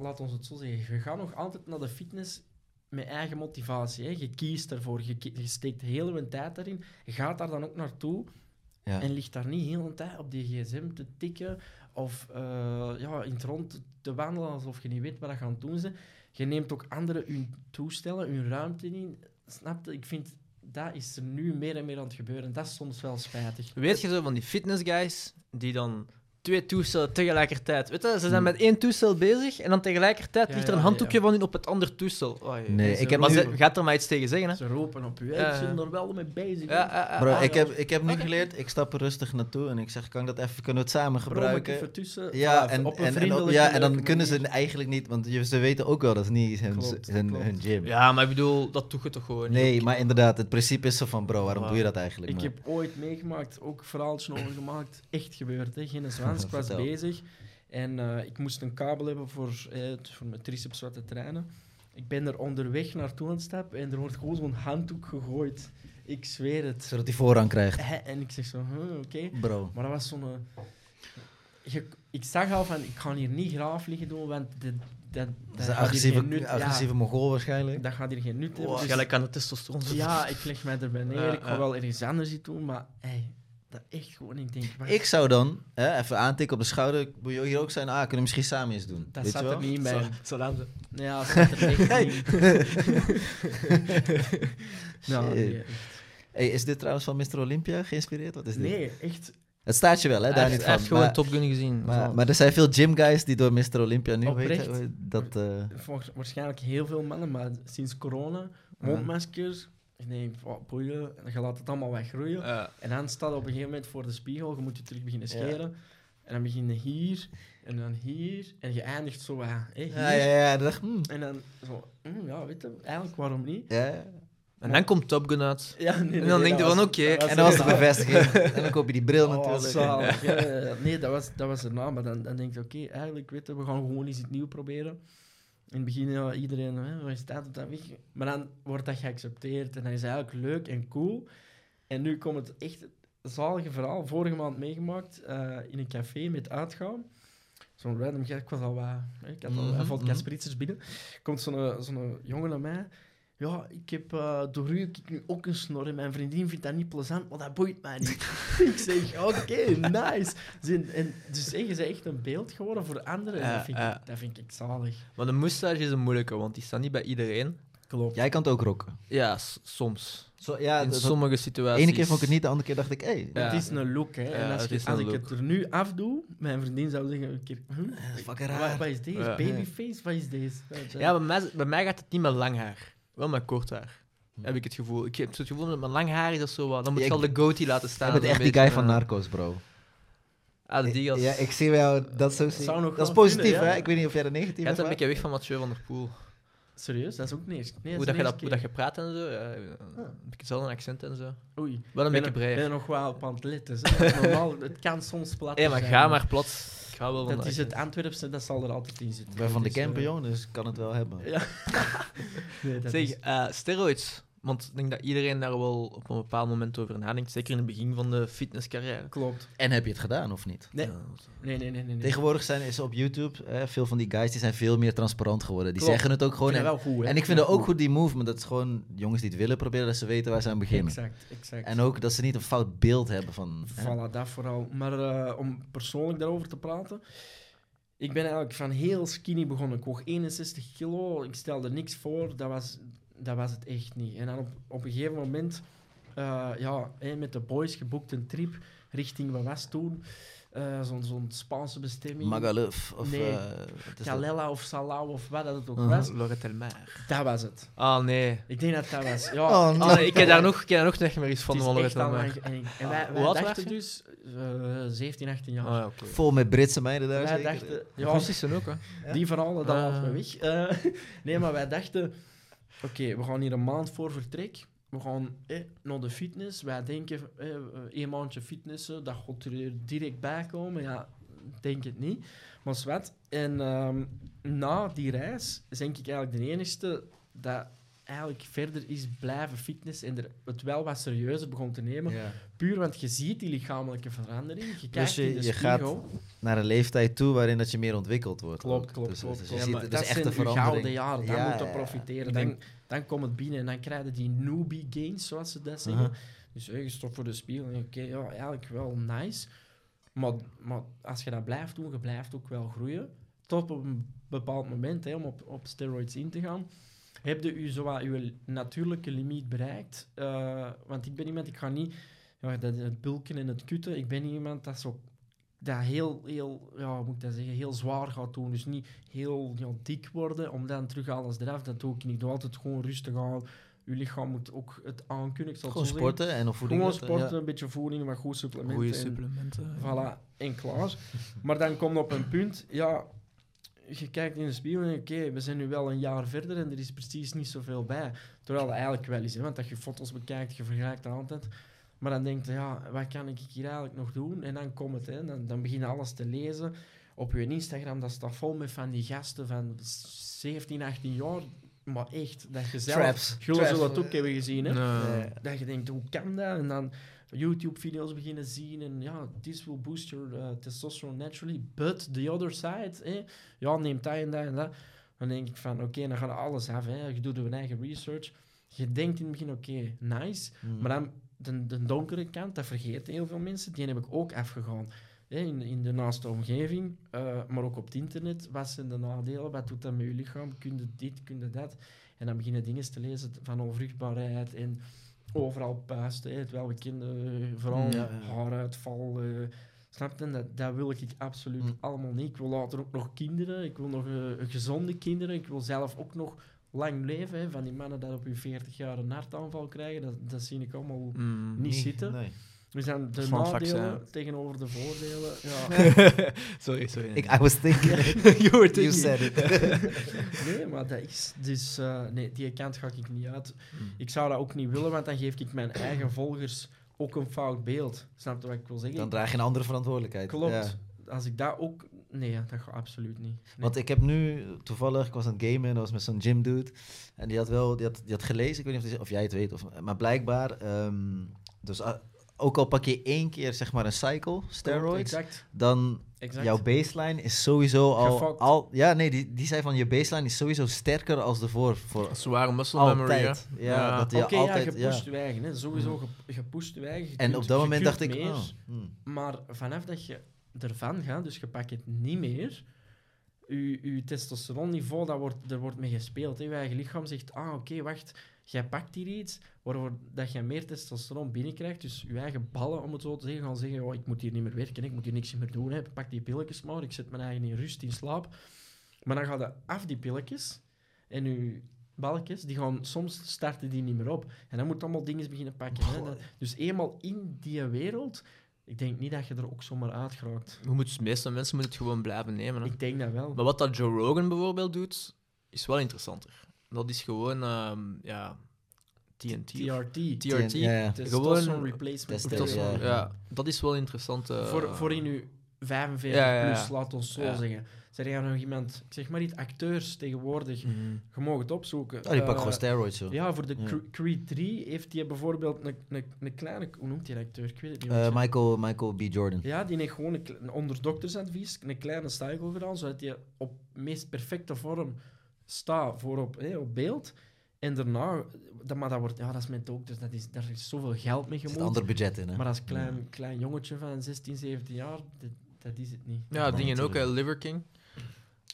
laat ons het zo zeggen, je gaat nog altijd naar de fitness met eigen motivatie. Hè. Je kiest ervoor, je, steekt heel je tijd daarin. Je gaat daar dan ook naartoe Ja. en ligt daar niet heel de tijd op die gsm te tikken of eh, ja, in het rond te wandelen alsof je niet weet wat je aan het doen bent. Je neemt ook anderen hun toestellen, hun ruimte in. Snap je? Ik vind dat is er nu meer en meer aan het gebeuren. Dat is soms wel spijtig. Weet je zo van die fitness guys die dan twee toestellen tegelijkertijd. Weet je, ze zijn Hmm. met één toestel bezig en dan tegelijkertijd Ja, ligt er een ja, handdoekje ja. van hun op het andere toestel. Nee, Ze ik heb Maar nu... ze, gaat er maar iets tegen zeggen, hè? Ze roepen op u. Ja, ik ben er wel mee bezig. Ja, ja, ja. Bro, Ah, ik ja. heb, ik heb nu geleerd, ik stap er rustig naartoe en ik zeg, kan ik dat even, kunnen we het samen gebruiken? even tussen. Ja, en, op een en, en, op- vriendelijke, ja, en dan kunnen ze eigenlijk niet, want je- ze weten ook wel dat is niet hun, Klopt, hun, klopt. hun gym. Ja, maar ik bedoel, dat doe je toch gewoon Nee, niet. maar inderdaad, het principe is zo van, bro, waarom doe je dat eigenlijk? Ik heb ooit meegemaakt, ook een verhaaltje over gemaakt. Echt gebeurd, hè. geen <laughs> Ik was Vertel. bezig en eh, ik moest een kabel hebben voor, eh, het- voor mijn triceps wat te trainen. Ik ben er onderweg naartoe aan het stappen en er wordt gewoon zo'n handdoek gegooid. Ik zweer het. Zodat hij voorrang krijgt. En ik zeg zo, huh, oké. Bro. Maar dat was zo'n... eh, ik zag al van, ik ga hier niet graaf liggen doen, want dit, dat, Dat dat is een nut- agressieve, mongool waarschijnlijk. Dat gaat hier geen nut hebben. Wow, dus- gelijk aan de testosteron. ja, ik leg mij erbij neer. Ja, ik ga ja. wel ergens anders iets doen, maar hey, dat echt gewoon, ik denk... Ik zou dan hè, even aantikken op de schouder. Moet je hier ook zijn? Ah, kunnen we misschien samen eens doen? dat Weet zat je er niet in Zo, ze. Ja, dat zat er echt niet. <laughs> Nou, nee, echt. Hey, is dit trouwens van Mr. Olympia geïnspireerd? Wat is dit? nee, echt. Het staat je wel, hè? Hij Daar heeft, niet hij van. heeft gewoon maar, Top Gun gezien. maar, maar er zijn veel gym guys die door Mr. Olympia nu Oprecht. weten dat. eh, waarschijnlijk heel veel mannen, maar sinds corona, mondmaskers. Ik denk, oh, boeien, je laat het allemaal weggroeien. Ja. En dan staat op een gegeven moment voor de spiegel, je moet je terug beginnen Ja. scheren. En dan begin je hier, en dan hier, en je eindigt zo wat, hè, hier. ja, ja, ja. Hmm, En dan zo, hm, ja, weet je, eigenlijk waarom niet? ja, ja. En dan komt Top Gun uit. Ja, nee, En dan denk je dat van, oké. dat En dan was de bevestiging. <laughs> en dan koop je die bril Oh, natuurlijk. zalig. Ja, ja, ja. Nee, dat was, dat was erna, maar dan, dan denk je, oké, eigenlijk, weet je, we gaan gewoon eens iets nieuws proberen. In het begin, ja, iedereen, hè, waar staat het dan weg? Maar dan wordt dat geaccepteerd en dat is eigenlijk leuk en cool. En nu komt het echt zalige verhaal, vorige maand meegemaakt, eh, in een café met uitgaan. Zo'n random gast, ik was al wat, ik had al vodka mhm. spritzers binnen. Komt zo'n zo'n jongen naar mij. Ja, ik heb eh, door u heb ik nu ook een snor en mijn vriendin vindt dat niet plezant, maar dat boeit mij niet. <laughs> ik zeg, oké, nice. Zin- En, dus je bent echt een beeld geworden voor anderen. dat, vind ja. ik, dat vind ik zalig. Maar de moustache is een moeilijke, want die staat niet bij iedereen. Klopt. Jij kan het ook rocken. Ja, soms. Zo, ja, In dat- sommige de situaties. ene keer vond ik het niet, de andere keer dacht ik, hé. Hey, Ja. Het is een look, hè. Ja, en als, het je, is als een ik look. het er nu afdoe, mijn vriendin zou zeggen een keer... Is fucking Wat, raar. wat is deze? Ja. Babyface? Wat is deze? Ja, bij mij, bij mij gaat het niet met lang haar. Wel met kort haar. Heb ik het gevoel. Ik heb het gevoel dat met lang haar is dat zo wat. Dan moet Ja, je al ik- de goatee laten staan. Jij bent echt een die guy van eh, Narcos, bro. Ah, die als... Ja, ik zie jou dat zo zien. zou nog Dat is wel positief, kunnen, ja. hè? Ik weet niet of jij dat negatief hebt een ervaart. beetje weg van Mathieu van der Poel. Serieus? Dat is ook niet nee, hoe, dat dat je de dat, hoe dat je praat en zo. Ja, Ah. een beetje hetzelfde accent en zo. Oei. Wel een ben, beetje er- ben breed. er nog wel op aan het letten. hè. Normaal, <laughs> het kan soms plat Ja, maar zijn, ga maar plat. Ga wel van Dat de is het. Antwerpse, dat zal er altijd in zitten. Ik ben van de Dus, eh, camper, jong, dus ik kan het wel hebben. Ja. <laughs> nee, dat Zeg, is- eh, steroids. Want ik denk dat iedereen daar wel op een bepaald moment over nadenkt. Zeker in het begin van de fitnesscarrière. Klopt. En heb je het gedaan, of niet? Nee. Ja, Nee, nee, nee. nee, nee. Tegenwoordig zijn is op YouTube, hè, veel van die guys die zijn veel meer transparant geworden. Die Klopt. zeggen het ook Ik gewoon. vind En, wel goed, hè. en ik vind het ook goed die movement. Dat is gewoon jongens die het willen proberen, dat ze weten waar ze aan beginnen. Exact, exact. En ook dat ze niet een fout beeld hebben van. hè. Voilà, dat vooral. Maar eh, om persoonlijk daarover te praten. Ik ben eigenlijk van heel skinny begonnen. Ik woog 61 kilo. Ik stelde niks voor. Dat was, dat was het echt niet. En dan op, op een gegeven moment, eh, ja, met de boys geboekt een trip richting, wat was toen? Eh, Zo'n zo'n Spaanse bestemming. Magaluf of. Nee. eh, dat? Calela of Salau of wat dat het ook was. Loretelmer. Dat was het. Ah, nee. Ik denk dat dat was. Ja, Oh. Ah, nee, ik heb daar nog, ik heb daar nog niet meer eens van van echt Loretelmer. En, ik- en wij, wij was dachten je? dus eh 17, 18 jaar. Ah. Vol met Britse meiden daar. wij zeker? dachten, Ja, ja, Russisch ook, hè. Die verhalen, dat Ah. laten we weg. Eh, <laughs> nee, maar wij dachten, oké, we gaan hier een maand voor vertrek. We gaan naar de fitness. Wij denken, eh, eh, maandje fitnessen, dat gaat er direct bij komen. Ja, denk het niet. Maar zwart. En ehm, na die reis denk ik eigenlijk de enigste dat eigenlijk verder is blijven fitness en er het wel wat serieuzer begon te nemen. Ja. Puur, want je ziet die lichamelijke verandering. Je kijkt Dus je- in de je gaat-. Naar een leeftijd toe waarin dat je meer ontwikkeld wordt. Klopt, klopt, Dus, klopt. dus je ziet, het dat is echt een verandering. gouden jaren, daar Ja, moet je ja, ja. profiteren. Dan, dan komt het binnen en dan krijg je die newbie gains, zoals ze dat zeggen. Dus hey, je stopt voor de spiegel en oké, ja, eigenlijk wel nice. Maar, maar als je dat blijft doen, je blijft ook wel groeien. Tot op een bepaald moment, hè, om op, op steroids in te gaan, heb je je, zowat je natuurlijke limiet bereikt. Eh, want ik ben iemand, ik ga niet ja, dat, het bulken en het kutten, ik ben niet iemand dat zo dat heel, heel, ja, moet ik dat zeggen, heel zwaar gaat doen. Dus niet heel ja, dik worden, om dan terug alles eraf. Dat doe ik niet. Ik doe altijd gewoon rustig aan. Je lichaam moet ook het aankunnen. Ik zal Gewoon zo zeggen. sporten en of voeding. Gewoon sporten, ja. een beetje voeding, maar goed supplementen. Goede en supplementen. Voilà, en klaar. Maar dan komt op een punt, ja, je kijkt in de spiegel en oké, we zijn nu wel een jaar verder en er is precies niet zoveel bij. Terwijl dat eigenlijk wel is, hè, want als je foto's bekijkt, je vergelijkt dat altijd. Maar dan denk je, ja, wat kan ik hier eigenlijk nog doen? En dan komt het, hè, dan, dan begin je alles te lezen. Op je Instagram, dat staat vol met van die gasten van 17, 18 jaar. Maar echt, dat je zelf... Traps. Jullie zullen het ook hebben gezien, hè? Nee. Dat je denkt, hoe kan dat? En dan YouTube-video's beginnen zien en ja, this will boost your uh, testosterone naturally, but the other side, hè? ja, neem dat en dat en dat. Dan denk ik van, oké, dan gaat alles af, hè? je doet je eigen research. Je denkt in het begin, oké, nice, Mm. maar dan de, de donkere kant, dat vergeten heel veel mensen, die heb ik ook afgegaan. Hè, in, in de naaste omgeving, eh, maar ook op het internet. Wat zijn de nadelen? Wat doet dat met je lichaam? Kun je dit, kun je dat? En dan beginnen dingen te lezen van onvruchtbaarheid en overal. Hè, het welbekende, eh, vooral ja, ja. haaruitval. eh snap je? Dat, dat wil ik absoluut Mm. allemaal niet. Ik wil later ook nog kinderen. Ik wil nog eh, gezonde kinderen. Ik wil zelf ook nog lang leven. Hè, van die mannen die op hun 40 jaar een hartaanval krijgen. Dat, dat zie ik allemaal Mm. niet zitten. Nee. Dus dan de nadelen tegenover de voordelen. Ja. <laughs> sorry, sorry. Ik, I was thinking. <laughs> you were you thinking. said it. <laughs> nee, maar dat is... Dus eh, nee, die kant ga ik niet uit. Mm. Ik zou dat ook niet willen, want dan geef ik mijn eigen volgers ook een fout beeld. Snap je wat ik wil zeggen? Dan draag je een andere verantwoordelijkheid. Klopt. Ja. Als ik dat ook... Nee, dat gaat absoluut niet. Nee. Want ik heb nu toevallig, ik was aan het gamen en dat was met zo'n gym dude. En die had wel, die had, die had gelezen, ik weet niet of, die- of jij het weet, of, maar blijkbaar, ehm, dus ah, ook al pak je één keer zeg maar een cycle, steroids, Exact. dan exact. jouw baseline is sowieso al, Gefokt. al ja nee, die, die zei van je baseline is sowieso sterker als de voor, voor Zware muscle memory, hè. altijd. Ja, dat Oké, je ja, altijd, je ja. pusht je eigen. Hè. Sowieso ge- je pusht je eigen. Je En kunt- op dat moment dacht ik, meer. oh, hmm. Maar vanaf dat je ervan gaat, dus je pakt het niet meer, je, je testosteronniveau, dat wordt, er wordt mee gespeeld. Hè. Je eigen lichaam zegt, ah oké, wacht, jij pakt hier iets waarvoor dat je meer testosteron binnenkrijgt. Dus je eigen ballen, om het zo te zeggen, gaan zeggen, oh, ik moet hier niet meer werken, ik moet hier niks meer doen. Hè. Pak die pilletjes maar, ik zet mijn eigen in rust, in slaap. Maar dan gaat je af die pilletjes en je balkjes, die gaan soms starten die niet meer op. En dan moet allemaal dingen beginnen pakken. Hè. Dat- dus eenmaal in die wereld, ik denk niet dat je er ook zomaar uit geraakt. Je moet, de meeste mensen moeten het gewoon blijven nemen. Hè. Ik denk dat wel. Maar wat dat Joe Rogan bijvoorbeeld doet, is wel interessanter. Dat is gewoon ehm, ja, TNT. TRT. TRT. Ja, ja. Testosterone Gewoon- replacement. Is- ja. ja. dat is wel interessant. eh, Voor, voor in u 45 Ja, ja, ja. plus, laat ons zo Ja. zeggen. Zeg jij nog iemand, ik zeg maar niet acteurs tegenwoordig, Mhm. je mag het opzoeken. Oh, die pakt Eh, gewoon steroids zo. Ja, voor de Ja. Cre- Creed 3 heeft hij bijvoorbeeld een, een, een kleine... Hoe noemt die acteur? Ik weet het niet. Eh, Michael, Michael B. Jordan. Ja, die heeft gewoon een, onder doktersadvies een kleine cycle gedaan, zodat hij op meest perfecte vorm staat voor op, hè, op beeld. En daarna, dat, maar dat, wordt, ja, dat is met dokters, dat is, daar is zoveel geld mee gemoeid. een ander budget in, hè? Maar als klein, klein jongetje van 16, 17 jaar, dat, dat is het niet. Ja, dingen ook, hè. Liver King.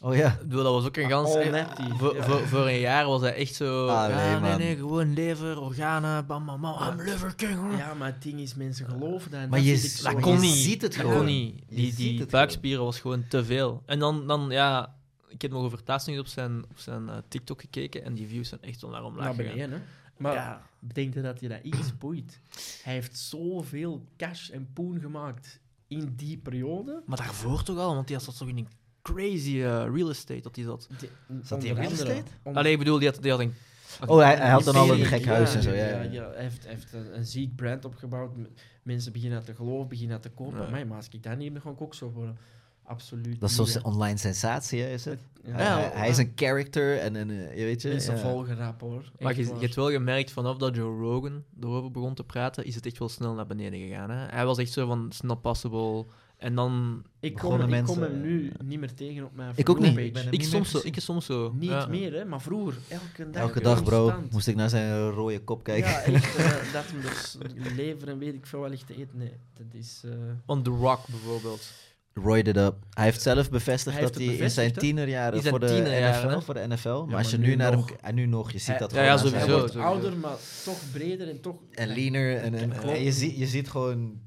Oh ja. Ik bedoel, dat was ook een gans... All eh, natty. voor, Ja. voor, voor een jaar was hij echt zo... Ah, nee, ja, nee, nee, gewoon lever, organen, bam, bam, bam. I'm Liver King. hoor. Ja, maar het ding is, mensen geloven dat. en Maar dat je Dat kon je niet. ziet het dat gewoon. kon niet. Je Die, die buikspieren was gewoon te veel. En dan, dan ja... Ik heb nog over niet op zijn, op zijn eh, TikTok gekeken en die views zijn echt wel naar omlaag naar gegaan. beneden. Hè? Maar Ja. bedenk je dat je dat iets boeit. Hij heeft zoveel cash en poen gemaakt in die periode. Maar daarvoor toch al, want die zat toch in een crazy eh, real estate dat hij zat. Zat hij real estate? onder- Allee, ik bedoel, die had, die had een... Oh, hij, hij had dan al een gek huis en zo. Ja, Ja, ja. ja, hij heeft, hij heeft een, een ziek brand opgebouwd. Mensen beginnen te geloven, beginnen te kopen. Ja. Maar, maar als ik dat niet ga ik ook zo worden. absoluut Dat is zo'n online sensatie, hè, is het? Ja, Hij- Ja, hij, hij is een character en een, eh, je weet je... Mensen ja. volgen rap hoor. Maar je, je hebt wel gemerkt, vanaf dat Joe Rogan erover begon te praten, is het echt wel snel naar beneden gegaan. Hè? Hij was echt zo van, it's not possible. En dan... ik kom, begonnen ik kom hem nu niet meer tegen op mijn Ik ook niet. Ik soms, meer zo, ik soms zo. Niet ja. meer, hè, maar vroeger, elke dag. Elke dag, bro, constant. moest ik naar zijn rode kop kijken. Ja, echt. <laughs> eh, dat hem dus lever en weet ik veel wel ligt te eten. Nee, dat is. eh, Want The Rock bijvoorbeeld. Roid it up. Hij heeft zelf bevestigd Hij heeft dat hij in zijn tienerjaren In zijn voor de tienerjaren, NFL, voor de NFL. Maar, maar als je nu nu naar nog. hem... En nu nog, je ziet Hij- dat Ja, gewoon ja, hij sowieso. wordt sowieso. ouder, maar toch breder en toch. En leaner. En, en, en je, ziet, je ziet gewoon...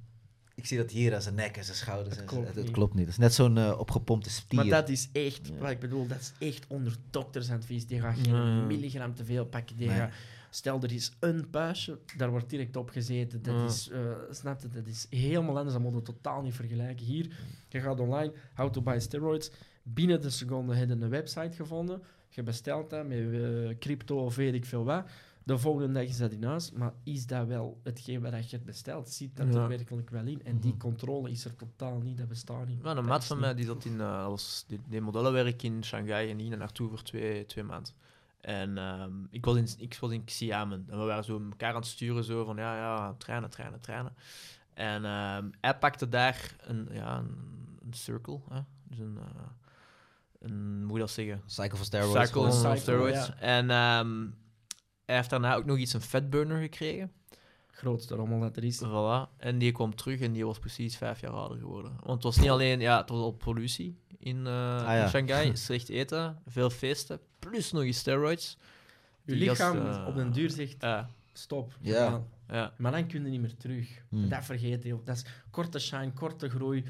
Ik zie dat hier aan zijn nek en zijn schouders. Het en klopt het, het niet. klopt niet. Het is net zo'n eh, opgepompte stier. Maar dat is echt, Ja. wat ik bedoel, dat is echt onder doktersadvies. Die gaat geen Ja, milligram te veel pakken. Die Nee. gaat, stel, er is een puistje, daar wordt direct op gezeten. Dat Ja. is, eh, snap je, dat is helemaal anders. Dat moet je totaal niet vergelijken. Hier, je gaat online, how to buy steroids. Binnen de seconde heb je een website gevonden. Je bestelt dat met eh, crypto of weet ik veel wat. De volgende dag is dat in huis. Maar is dat wel hetgeen wat je hebt besteld? Ziet dat Ja. er werkelijk wel in? En die Mhm. controle is er totaal niet. Dat bestaat niet. Ja, een maat van mij die zat in uh, was die, die modellenwerk in Shanghai en die naar naartoe voor twee, twee maanden. En ehm, ik, was in, ik was in Xiamen en we waren zo elkaar aan het sturen, zo van ja, ja, trainen, trainen, trainen. En ehm, hij pakte daar een, ja, een, een circle, hè? dus een, eh, een, hoe moet je dat zeggen? Cycle for steroids. Cycle Cycle, steroids. ja. En ehm, hij heeft daarna ook nog iets een fatburner gekregen. grootste rommel dat er is. Voilà. En die kwam terug en die was precies vijf jaar ouder geworden. Want het was niet alleen, ja, het was al pollutie in, eh, ja. in Shanghai, <laughs> slecht eten, veel feesten, plus nog eens steroids. Je lichaam gast, eh, op den duur zegt stop. Ja. Maar dan kun je niet meer terug. Hmm. Dat vergeet je. Dat is korte shine, korte groei.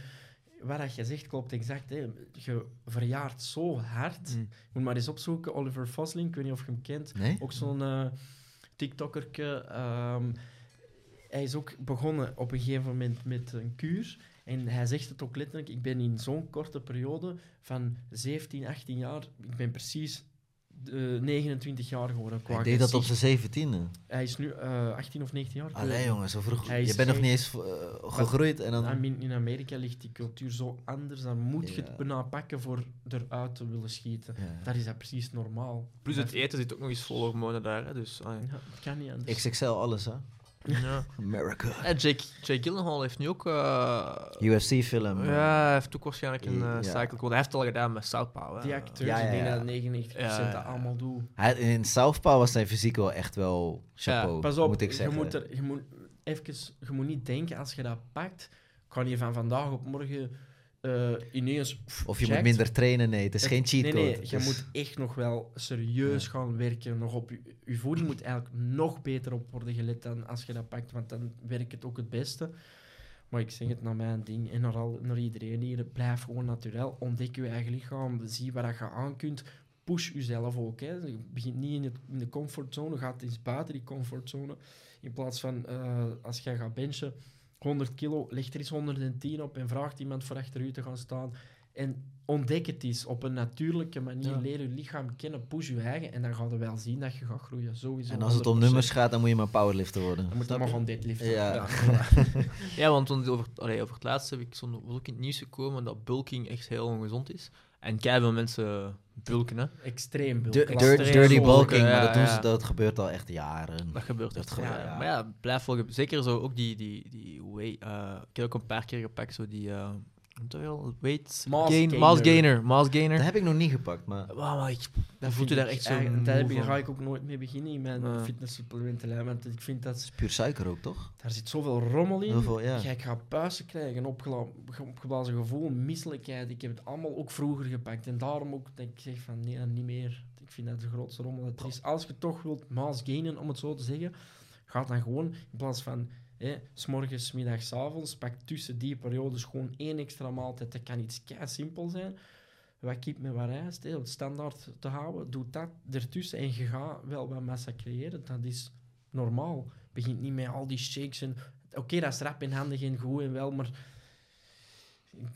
Wat dat je zegt klopt exact. Hè. Je verjaart zo hard. Mm. Je moet maar eens opzoeken. Oliver Fosling, ik weet niet of je hem kent. Nee? Ook zo'n eh TikTokkerke. ehm, hij is ook begonnen op een gegeven moment met een kuur. En hij zegt het ook letterlijk. Ik ben in zo'n korte periode van 17, 18 jaar. Ik ben precies eh, 29 jaar geworden. Qua Hij deed dat op zijn zeventiende. Hij is nu eh 18 of 19 jaar. Allee, jongen, zo vroeg. Hij Je bent nog niet eens eh, gegroeid en dan... I mean, in Amerika ligt die cultuur zo anders. Dan moet je het bijna pakken voor eruit te willen schieten. Ja. Daar is dat precies normaal. Plus Dat- het eten zit ook nog eens vol hormonen daar, hè, dus... ah, Ja, dat kan niet anders. XXL alles, hè? Ja. America. En Jake, Jake Gyllenhaal heeft nu ook... eh, UFC-film. ja, hij heeft ook waarschijnlijk een eh, Ja. cycle code. Hij heeft het al gedaan met Southpaw. hè. Die acteurs, Ja, ja, ik denk dat 99% Ja, ja, dat allemaal doen. Hij, in Southpaw was zijn fysiek wel echt wel chapeau, Pas op, moet ik je, zeggen. moet er, je, moet even, je moet niet denken, als je dat pakt, kan je van vandaag op morgen eh, ineens... pff, Of je moet minder trainen, nee, het is Het- geen cheat nee, code. Nee, Het je moet echt nog wel serieus Ja. gaan werken. Nog op je, je voeding moet eigenlijk nog beter op worden gelet dan als je dat pakt, want dan werkt het ook het beste. Maar ik zeg het naar mijn ding en naar, al, naar iedereen hier. Blijf gewoon natuurlijk. Ontdek je eigen lichaam. Zie wat je aan kunt. Push jezelf ook. Hè. Je begint niet in, het, in de comfortzone. Gaat eens buiten die comfortzone. In plaats van eh, als jij gaat benchen 100 kilo, leg er eens 110 op en vraagt iemand voor achter u te gaan staan. En ontdek het eens op een natuurlijke manier. Ja. Leer je lichaam kennen, push je eigen en dan ga je wel zien dat je gaat groeien. Sowieso. En als het om 100%. nummers gaat, dan moet je maar powerlifter worden. Dan moet je maar gaan deadliften. Ja. Ja, <laughs> want want over, allee, over het laatste heb ik zo'n, was ook in het nieuws gekomen dat bulking echt heel ongezond is. En veel mensen bulken, hè. Extreem bulken. Extreem dirty bulken, bulking, maar dat, doen ze, ja. dat gebeurt al echt jaren. Dat gebeurt Dat echt. gewoon, ja, ja. Maar ja, blijf wel... ge- Zeker zo ook die... die, die way, eh, ik heb ook een paar keer gepakt, zo die... Weight gain, gainer. mass gainer. Mass gainer. Dat heb ik nog niet gepakt, maar... Wauw, maar ik... Dat voelt je daar ik echt zo Daar ik- ga ik ook nooit mee beginnen in mijn Ja. fitnesssupplementenlijn. Want ik vind dat... Het is puur suiker ook, toch? Daar zit zoveel rommel in. Heel veel, ja. Jij gaat puisten krijgen, opgela- opgeblazen gevoel, misselijkheid. Ik heb het allemaal ook vroeger gepakt. En daarom ook dat ik zeg van nee, niet meer. Ik vind dat de grootste rommel. Het is, als je toch wilt mass gainen, om het zo te zeggen, ga dan gewoon in plaats van hè, s morgens, middags, 's avonds, pak tussen die periodes gewoon één extra maaltijd. Dat kan iets kei simpel zijn. Wat kip met wat rijst, hè, standaard te houden. Doe dat ertussen en je gaat wel wat massa creëren. Dat is normaal. Begint niet met al die shakes en Oké, dat is rap en handig en goed en wel, maar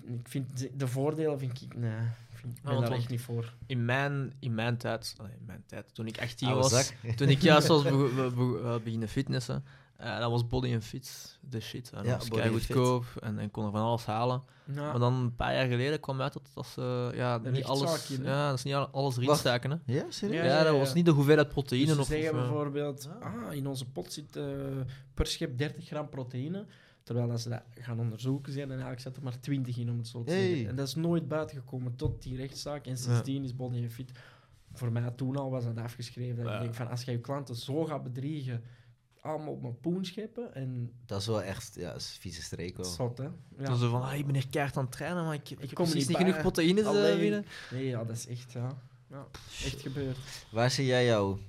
ik, vind de, de voordelen vind ik, nee, ik vind, ik ben want- daar echt niet voor. In mijn, in mijn tijd... in mijn tijd, toen ik 18 Oude was... zak. Toen ik juist was be- be- be- beginnen fitnessen, Eh, dat was Body and Fit, de shit. En Ja, was goedkoop en, en kon er van alles halen. Ja. Maar dan een paar jaar geleden kwam uit dat, dat ze ja, niet alles, ja, dat is niet al- alles erin staken. Hè. Ja, serieus? Ja, ja, dat ja. was niet de hoeveelheid proteïne. Dus ze of, zeggen of, eh, bijvoorbeeld, Ah. in onze pot zit eh, per schep 30 gram proteïne. Terwijl als ze dat gaan onderzoeken zijn, en eigenlijk zit er maar 20 in, om het zo te Hey. zeggen. En dat is nooit buiten gekomen tot die rechtszaak. En sindsdien is Body and Fit, voor mij toen al was dat afgeschreven. Dat Ja. Ik denk van, als je je klanten zo gaat bedriegen, allemaal op een poen scheppen, en Dat is wel echt, ja, dat is een vieze streek wel. zot, hè. Ja. Toen ze van, ah, ik ben hier keihard aan het trainen, maar ik, ik, heb kom niet genoeg proteïnes eh, Alleen- binnen. Nee, ja, dat is echt, ja. ja echt gebeurd. Waar zie jij jouw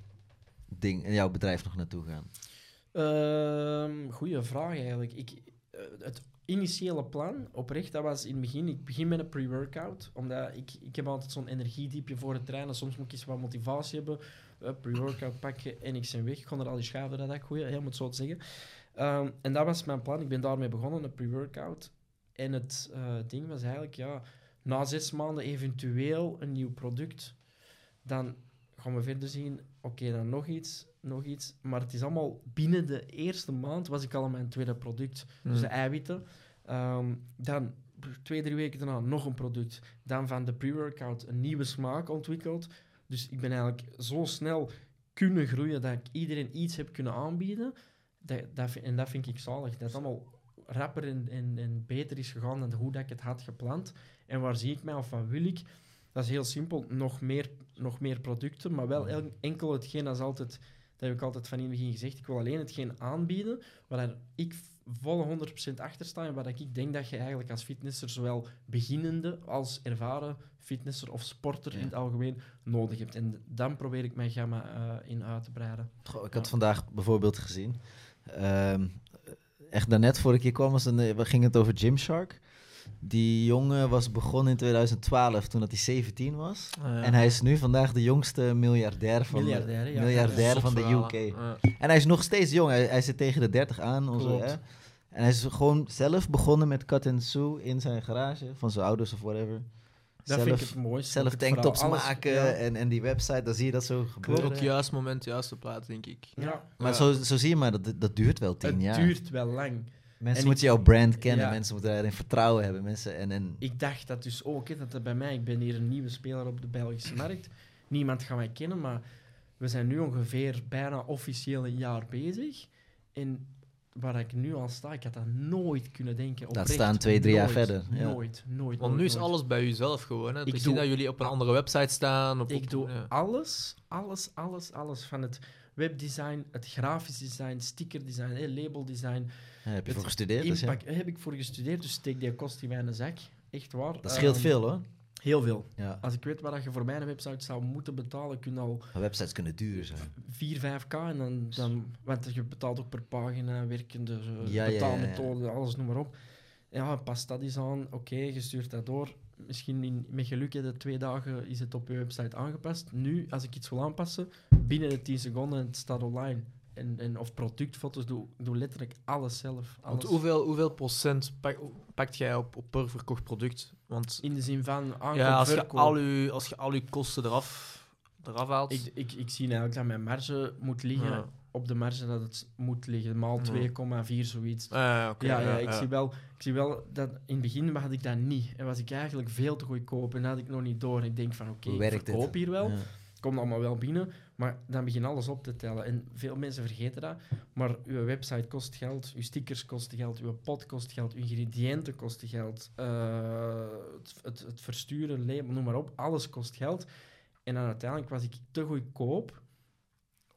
ding en jouw bedrijf nog naartoe gaan? Ehm goeie vraag eigenlijk. Ik, eh, het initiële plan, oprecht, dat was in het begin. Ik begin met een pre-workout, omdat ik, ik heb altijd zo'n energiediepje voor het trainen. Soms moet ik eens wat motivatie hebben. Pre-workout pakken en ik ben weg. Ik kon er al die schuiven, dat ik goeie, heel moet zo te zeggen. Ehm, en dat was mijn plan. Ik ben daarmee begonnen, een pre-workout. En het eh, ding was eigenlijk, ja, na zes maanden eventueel een nieuw product. Dan gaan we verder zien, oké, dan nog iets, nog iets. Maar het is allemaal binnen de eerste maand was ik al aan mijn tweede product. Dus Hmm. de eiwitten. Ehm, dan twee, drie weken daarna nog een product. Dan van de pre-workout een nieuwe smaak ontwikkeld. Dus ik ben eigenlijk zo snel kunnen groeien dat ik iedereen iets heb kunnen aanbieden. Dat, dat, en dat vind ik zalig. Dat het allemaal rapper en, en, en beter is gegaan dan hoe dat ik het had gepland. En waar zie ik mij of wat wil ik? Dat is heel simpel. Nog meer, nog meer producten, maar wel el- enkel hetgeen dat is altijd... Dat heb ik altijd van in het begin gezegd. Ik wil alleen hetgeen aanbieden waar ik volle 100% achter sta en waar ik denk dat je eigenlijk als fitnesser, zowel beginnende als ervaren fitnesser of sporter Ja. in het algemeen, nodig hebt. En dan probeer ik mijn gamma eh, in uit te breiden. Goh, ik had Ja. vandaag bijvoorbeeld gezien. ehm, echt daarnet, vorige keer kwam, was een, eh, we gingen het over Gymshark. Die jongen was begonnen in 2012, toen dat hij 17 was. Ah, ja. En hij is nu vandaag de jongste miljardair van, Miljardair, de, ja. miljardair Zot van de UK. En hij is nog steeds jong. Hij, hij zit tegen de 30 aan. Onze, hè. En hij is gewoon zelf begonnen met cut and sew in zijn garage van zijn ouders of whatever. Dat zelf, vind ik het mooiste. zelf het tanktops maken Ja, en, en die website, dan zie je dat zo gebeuren. Ook juist moment, juiste plaats, denk ik. ja. Maar Ja. zo, zo zie je maar, dat, dat duurt wel tien het jaar. duurt wel lang. Mensen En moeten jouw brand kennen, Ja. mensen moeten erin vertrouwen hebben. Mensen, en, en, Ik dacht dat dus ook, hè, dat bij mij, ik ben hier een nieuwe speler op de Belgische markt. Niemand gaat mij kennen, maar we zijn nu ongeveer bijna officieel een jaar bezig. En waar ik nu al sta, ik had dat nooit kunnen denken. Oprecht. staan twee, drie jaar Nooit, verder, ja. Nooit, nooit. Want nooit, nu is alles bij jezelf gewoon. Hè. Ik Ik zie doe- dat jullie op een andere website staan. Op, Ik op- doe ja. alles, alles, alles, alles. Van het webdesign, het grafisch design, stickerdesign, hè, labeldesign. daar heb je voor gestudeerd. Dus ja. Heb ik voor gestudeerd, dus steek die kost in mijn zak. Echt waar. Dat scheelt Ehm, veel hoor. Heel veel. Ja. Als ik weet wat je voor mijn website zou moeten betalen, kun je al Maar websites kunnen duur zijn. 4, 5k en dan, dan want je betaalt ook per pagina, werkende eh, Ja, betaalmethode, alles noem maar op. Ja, pas dat eens aan, oké, je stuurt dat door. Misschien in, met geluk de twee dagen is het op je website aangepast. Nu, als ik iets wil aanpassen, binnen de 10 seconden het staat online. En, en, of productfoto's, doe, doe letterlijk alles zelf. Want hoeveel, hoeveel procent pak- pakt jij op, op per verkocht product? Want In de zin van aankoop, ja, als, je al je, als je al je kosten eraf, eraf haalt... Ik, ik, ik zie eigenlijk dat mijn marge moet liggen Ja. Op de marge dat het moet liggen, maal Ja. 2,4 zoiets. Ah, oké, ja, ja, ik, Zie wel, ik zie wel dat in het begin had ik dat niet. En was ik eigenlijk veel te goedkoop en had ik nog niet door. Ik denk van oké, ik verkoop hier wel, Ja. komt allemaal wel binnen, maar dan begin alles op te tellen. En veel mensen vergeten dat, maar uw website kost geld, uw stickers kosten geld, uw pot kost geld, uw ingrediënten kosten geld, eh, het, het, het versturen, label, noem maar op, alles kost geld. En dan uiteindelijk was ik te goedkoop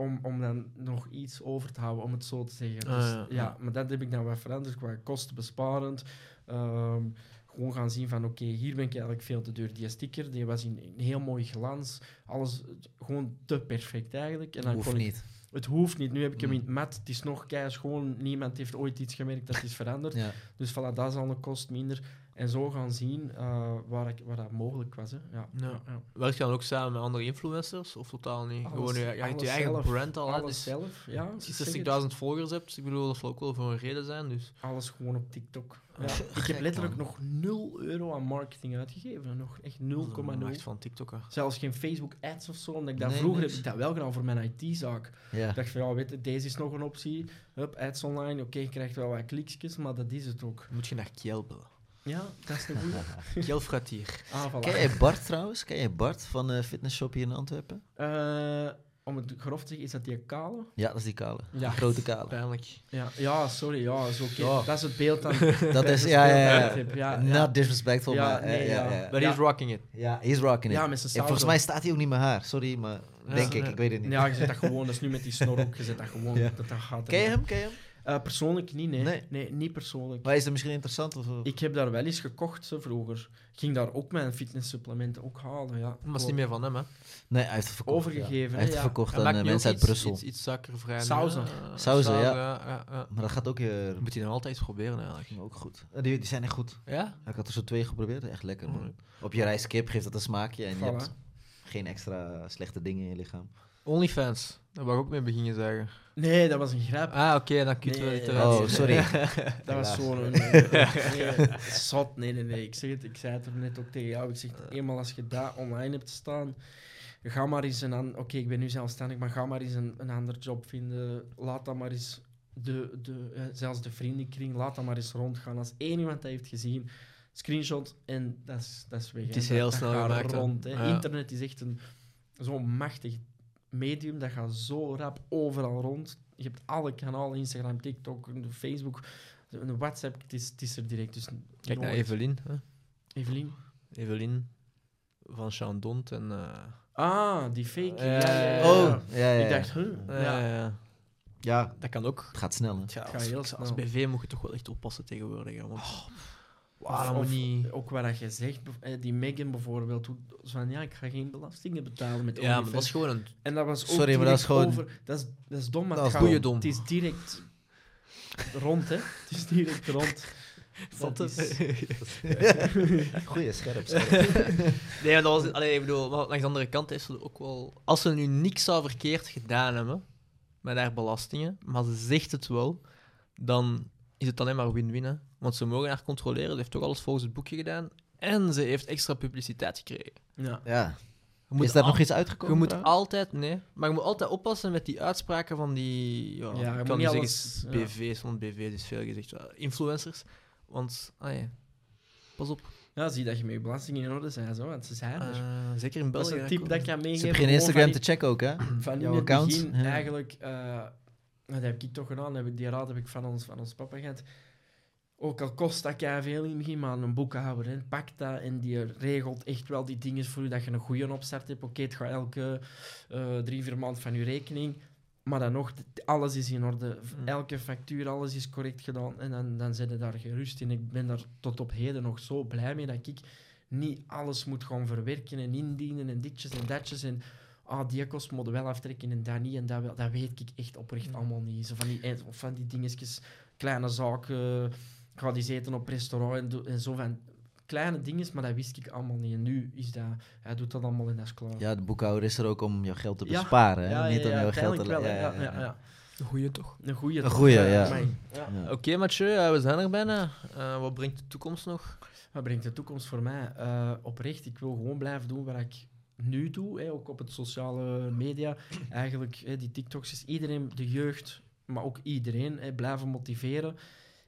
om, om dan nog iets over te houden, om het zo te zeggen. Ah, dus, ja, ja, ja. maar dat heb ik dan wat veranderd qua kostenbesparend. Ehm, gewoon gaan zien van, oké, hier ben ik eigenlijk veel te duur. Die sticker, die was in een heel mooi glans. Alles gewoon te perfect eigenlijk. En dan Hoeft kon ik- niet. het hoeft niet. Nu heb ik hem in het mat. Het is nog kei schoon. Niemand heeft ooit iets gemerkt dat is veranderd. Ja. Dus voilà, dat is al een kost minder. En zo gaan zien eh, waar, ik, waar dat mogelijk was. Hè. Ja. Ja. ja. Werk je dan ook samen met andere influencers? Of totaal niet? Alles- Gewoon, je, je je eigen zelf. brand al. hè, Alles Dus zelf, ja. als je 60.000 volgers hebt, ik bedoel, dat zal ook wel voor een reden zijn. Dus. Alles gewoon op TikTok. Ja. Ja, <laughs> ik heb letterlijk nog 0 euro aan marketing uitgegeven. Nog echt 0,0. Macht van TikTok. hè. Zelfs geen Facebook ads of zo. Omdat ik dat Nee, vroeger niks. heb ik dat wel gedaan voor mijn IT-zaak. Ja. Ik dacht van ja, weet je, deze is nog een optie. Hup, ads online. Oké, je krijgt wel wat kliksjes, maar dat is het ook. Moet je naar Kiel bellen. Ja, dat is een goede. <laughs> Fratier. Ah, voilà. Ken jij Bart trouwens? Ken jij Bart van eh Fitnessshop hier in Antwerpen? Eh, om het grof te zeggen, is dat die kale? Ja, dat is die kale. Ja. Die grote kale. Pijnlijk. Ja, ja sorry. Ja, is oké. Ja. Dat is het beeld dan. <laughs> Dat is, het ja, ja, ja. Not disrespectful, Ja, maar... nee, ja. But he's rocking it. Ja, he's rocking it. Ja, met zijn En volgens mij staat hij ook niet meer haar. Sorry, maar denk ik. ja. Ik weet het niet. Ja, je zet dat gewoon. Dat is nu met die snor ook. Je zet dat gewoon. Ja. Dat, dat gaat Ken je hem? Ken je hem? Eh, persoonlijk niet, nee. Nee. nee. niet persoonlijk. Maar is dat misschien interessant? Of, Ik heb daar wel eens gekocht zo, vroeger. Ik ging daar ook mijn fitnesssupplementen ook halen. Ja. Maar het is niet meer van hem, hè? Nee, hij heeft het verkocht. Overgegeven, ja. Hij heeft het ja. verkocht aan eh, mensen uit Brussel. Iets, iets suikervrij. Sauzen. hè? Sauzen, ja. ja, ja, ja. Maar dat gaat ook weer Moet hij dan altijd eens proberen, eigenlijk. ging ook goed. Die, die zijn echt goed. Ja? Ik had er zo twee geprobeerd. Echt lekker, man. Alright. Op je reis kip geeft dat een smaakje en je hebt geen extra slechte dingen in je lichaam. OnlyFans. Daar wou ik ook mee beginnen zeggen. Nee, dat was een grap. Ah, oké, dan kunt we Nee. het eruit Oh, sorry. Dat was zo'n... eh, <laughs> nee, Zot, nee, nee, nee. Ik, zeg het, ik zei het er net ook tegen jou. Ik zeg, eenmaal als je dat online hebt staan, ga maar eens een. Oké, ik ben nu zelfstandig, maar ga maar eens een, een ander job vinden. Laat dat maar eens... De, de, eh, zelfs de vriendenkring, laat dat maar eens rondgaan. Als één iemand dat heeft gezien, screenshot en dat is, dat is weg. Het is heel dat snel gemaakt, rond. Hè. Ja. Internet is echt een zo'n machtig medium. Dat gaat zo rap overal rond. Je hebt alle kanalen, Instagram, TikTok, Facebook, een WhatsApp. Het is, het is er direct. Dus Kijk naar. Evelien. Hè? Evelien. Evelien van Sean Dont en... eh, Ah, die fake. Ja, Ja, ja, ja, ja. Oh, ja, ja. Ik dacht, huh? ja. ja. ja. Ja, Dat kan ook. het gaat snel, hè. Heel als. BV moet je toch wel echt oppassen tegenwoordig. Hè, want, Wauw, Of niet... Ook wat je zegt, eh, die Megan bijvoorbeeld, hoe, van ja, ik ga geen belastingen betalen met Ja, maar dat is gewoon een... En dat was ook Sorry, maar dat is gewoon- Over, dat, is, dat is dom, maar Dat het is gaat- goeie dom. Het is direct rond, hè. Het is direct rond. <laughs> Dat is- <laughs> Goeie, scherp, scherp. <laughs> Nee, maar dat was... Allee, ik bedoel, maar langs de andere kant is ze ook wel... Als ze nu niks zou verkeerd gedaan hebben met haar belastingen, maar ze zegt het wel, dan is het alleen maar win-win. Want ze mogen haar controleren, ze heeft toch alles volgens het boekje gedaan. En ze heeft extra publiciteit gekregen. Ja. Ja. Je moet Is daar al- nog iets Je uitgekomen? moet trouwens? altijd, nee, maar je moet altijd oppassen met die uitspraken van die. Ja, Ja, je ik moet kan niet alles- zeggen ja. BV's, want BV's is veel gezegd. Influencers. Want, ah ja, pas op. ja, zie dat je met je belastingen in orde zijn, zo, want ze zijn er. Eh, zeker in dat is België. een tip dat ik kan Ze meegeven. hebben geen Instagram te checken ook, hè? Van in jouw het account, begin, ja. eigenlijk... eh, dat heb ik toch gedaan, heb ik, die raad heb ik van ons, van ons papa gehad. Ook al kost dat veel in het begin, maar een boekhouder hè, pakt dat en die regelt echt wel die dingen voor je dat je een goede opstart hebt. Oké, het gaat elke eh, drie, vier maanden van je rekening. Maar dan nog, alles is in orde. Mm. Elke factuur, alles is correct gedaan. En dan, dan zit je daar gerust in. Ik ben daar tot op heden nog zo blij mee dat ik niet alles moet gaan verwerken en indienen en ditjes en datjes. En ah, die kost moet wel aftrekken en dat niet en dat wel. Dat weet ik echt oprecht Mm. allemaal niet. Zo van die, eh, van die dingetjes, kleine zaken. Ik ga die eten op restaurant en, zo van kleine dingen, maar dat wist ik allemaal niet. En nu is dat, hij doet dat allemaal en dat is klaar. Ja, de boekhouder is er ook om jouw geld te besparen, hè? Ja, Niet ja, om jouw geld te... wel, ja, ja, ja, ja. Een goeie toch? Een goede. Een goeie, ja. ja. Ja. Oké, Mathieu, ja, we zijn er bijna. Eh, wat brengt de toekomst nog? Wat brengt de toekomst voor mij? Eh, oprecht, ik wil gewoon blijven doen wat ik nu doe, hè, ook op het sociale media. Eigenlijk, hè, die TikToks is iedereen, de jeugd, maar ook iedereen, hè, blijven motiveren.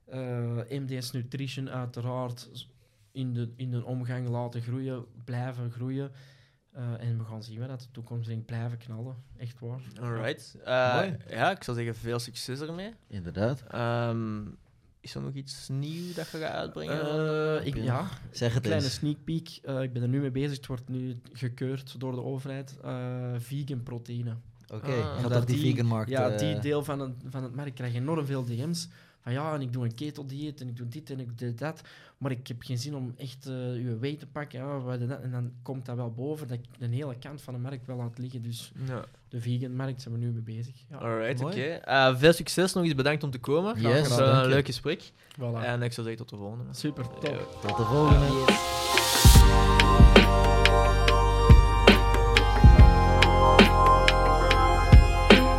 Eh, MDS Nutrition uiteraard in de, in de omgang laten groeien, blijven groeien. Eh, en we gaan zien wat dat de toekomst blijven knallen. Echt waar. Alright. Eh, ja, ik zou zeggen, veel succes ermee. Inderdaad. Ehm, is er nog iets nieuws dat je gaat uitbrengen? Eh, ik, Ja. Zeg Een het kleine eens. sneak peek. Eh, ik ben er nu mee bezig. Het wordt nu gekeurd door de overheid. Eh, vegan proteïne. Oké, Ah. gaat dat die vegan markt... Ja, die deel van het, van het markt krijgt enorm veel DM's. Van ja, en ik doe een keteldieet en ik doe dit en ik doe dat. Maar ik heb geen zin om echt eh je weight te pakken. Ja, en dat. en dan komt dat wel boven dat ik een hele kant van de markt wel laat liggen. Dus Ja. de vegan-markt zijn we nu mee bezig. Ja, Alright, oké. Eh, veel succes, nog eens bedankt om te komen. Yes, Het was dank een je. leuk gesprek. voilà. En ik zou zeggen tot de volgende. Super, top. Tot de volgende. Yes.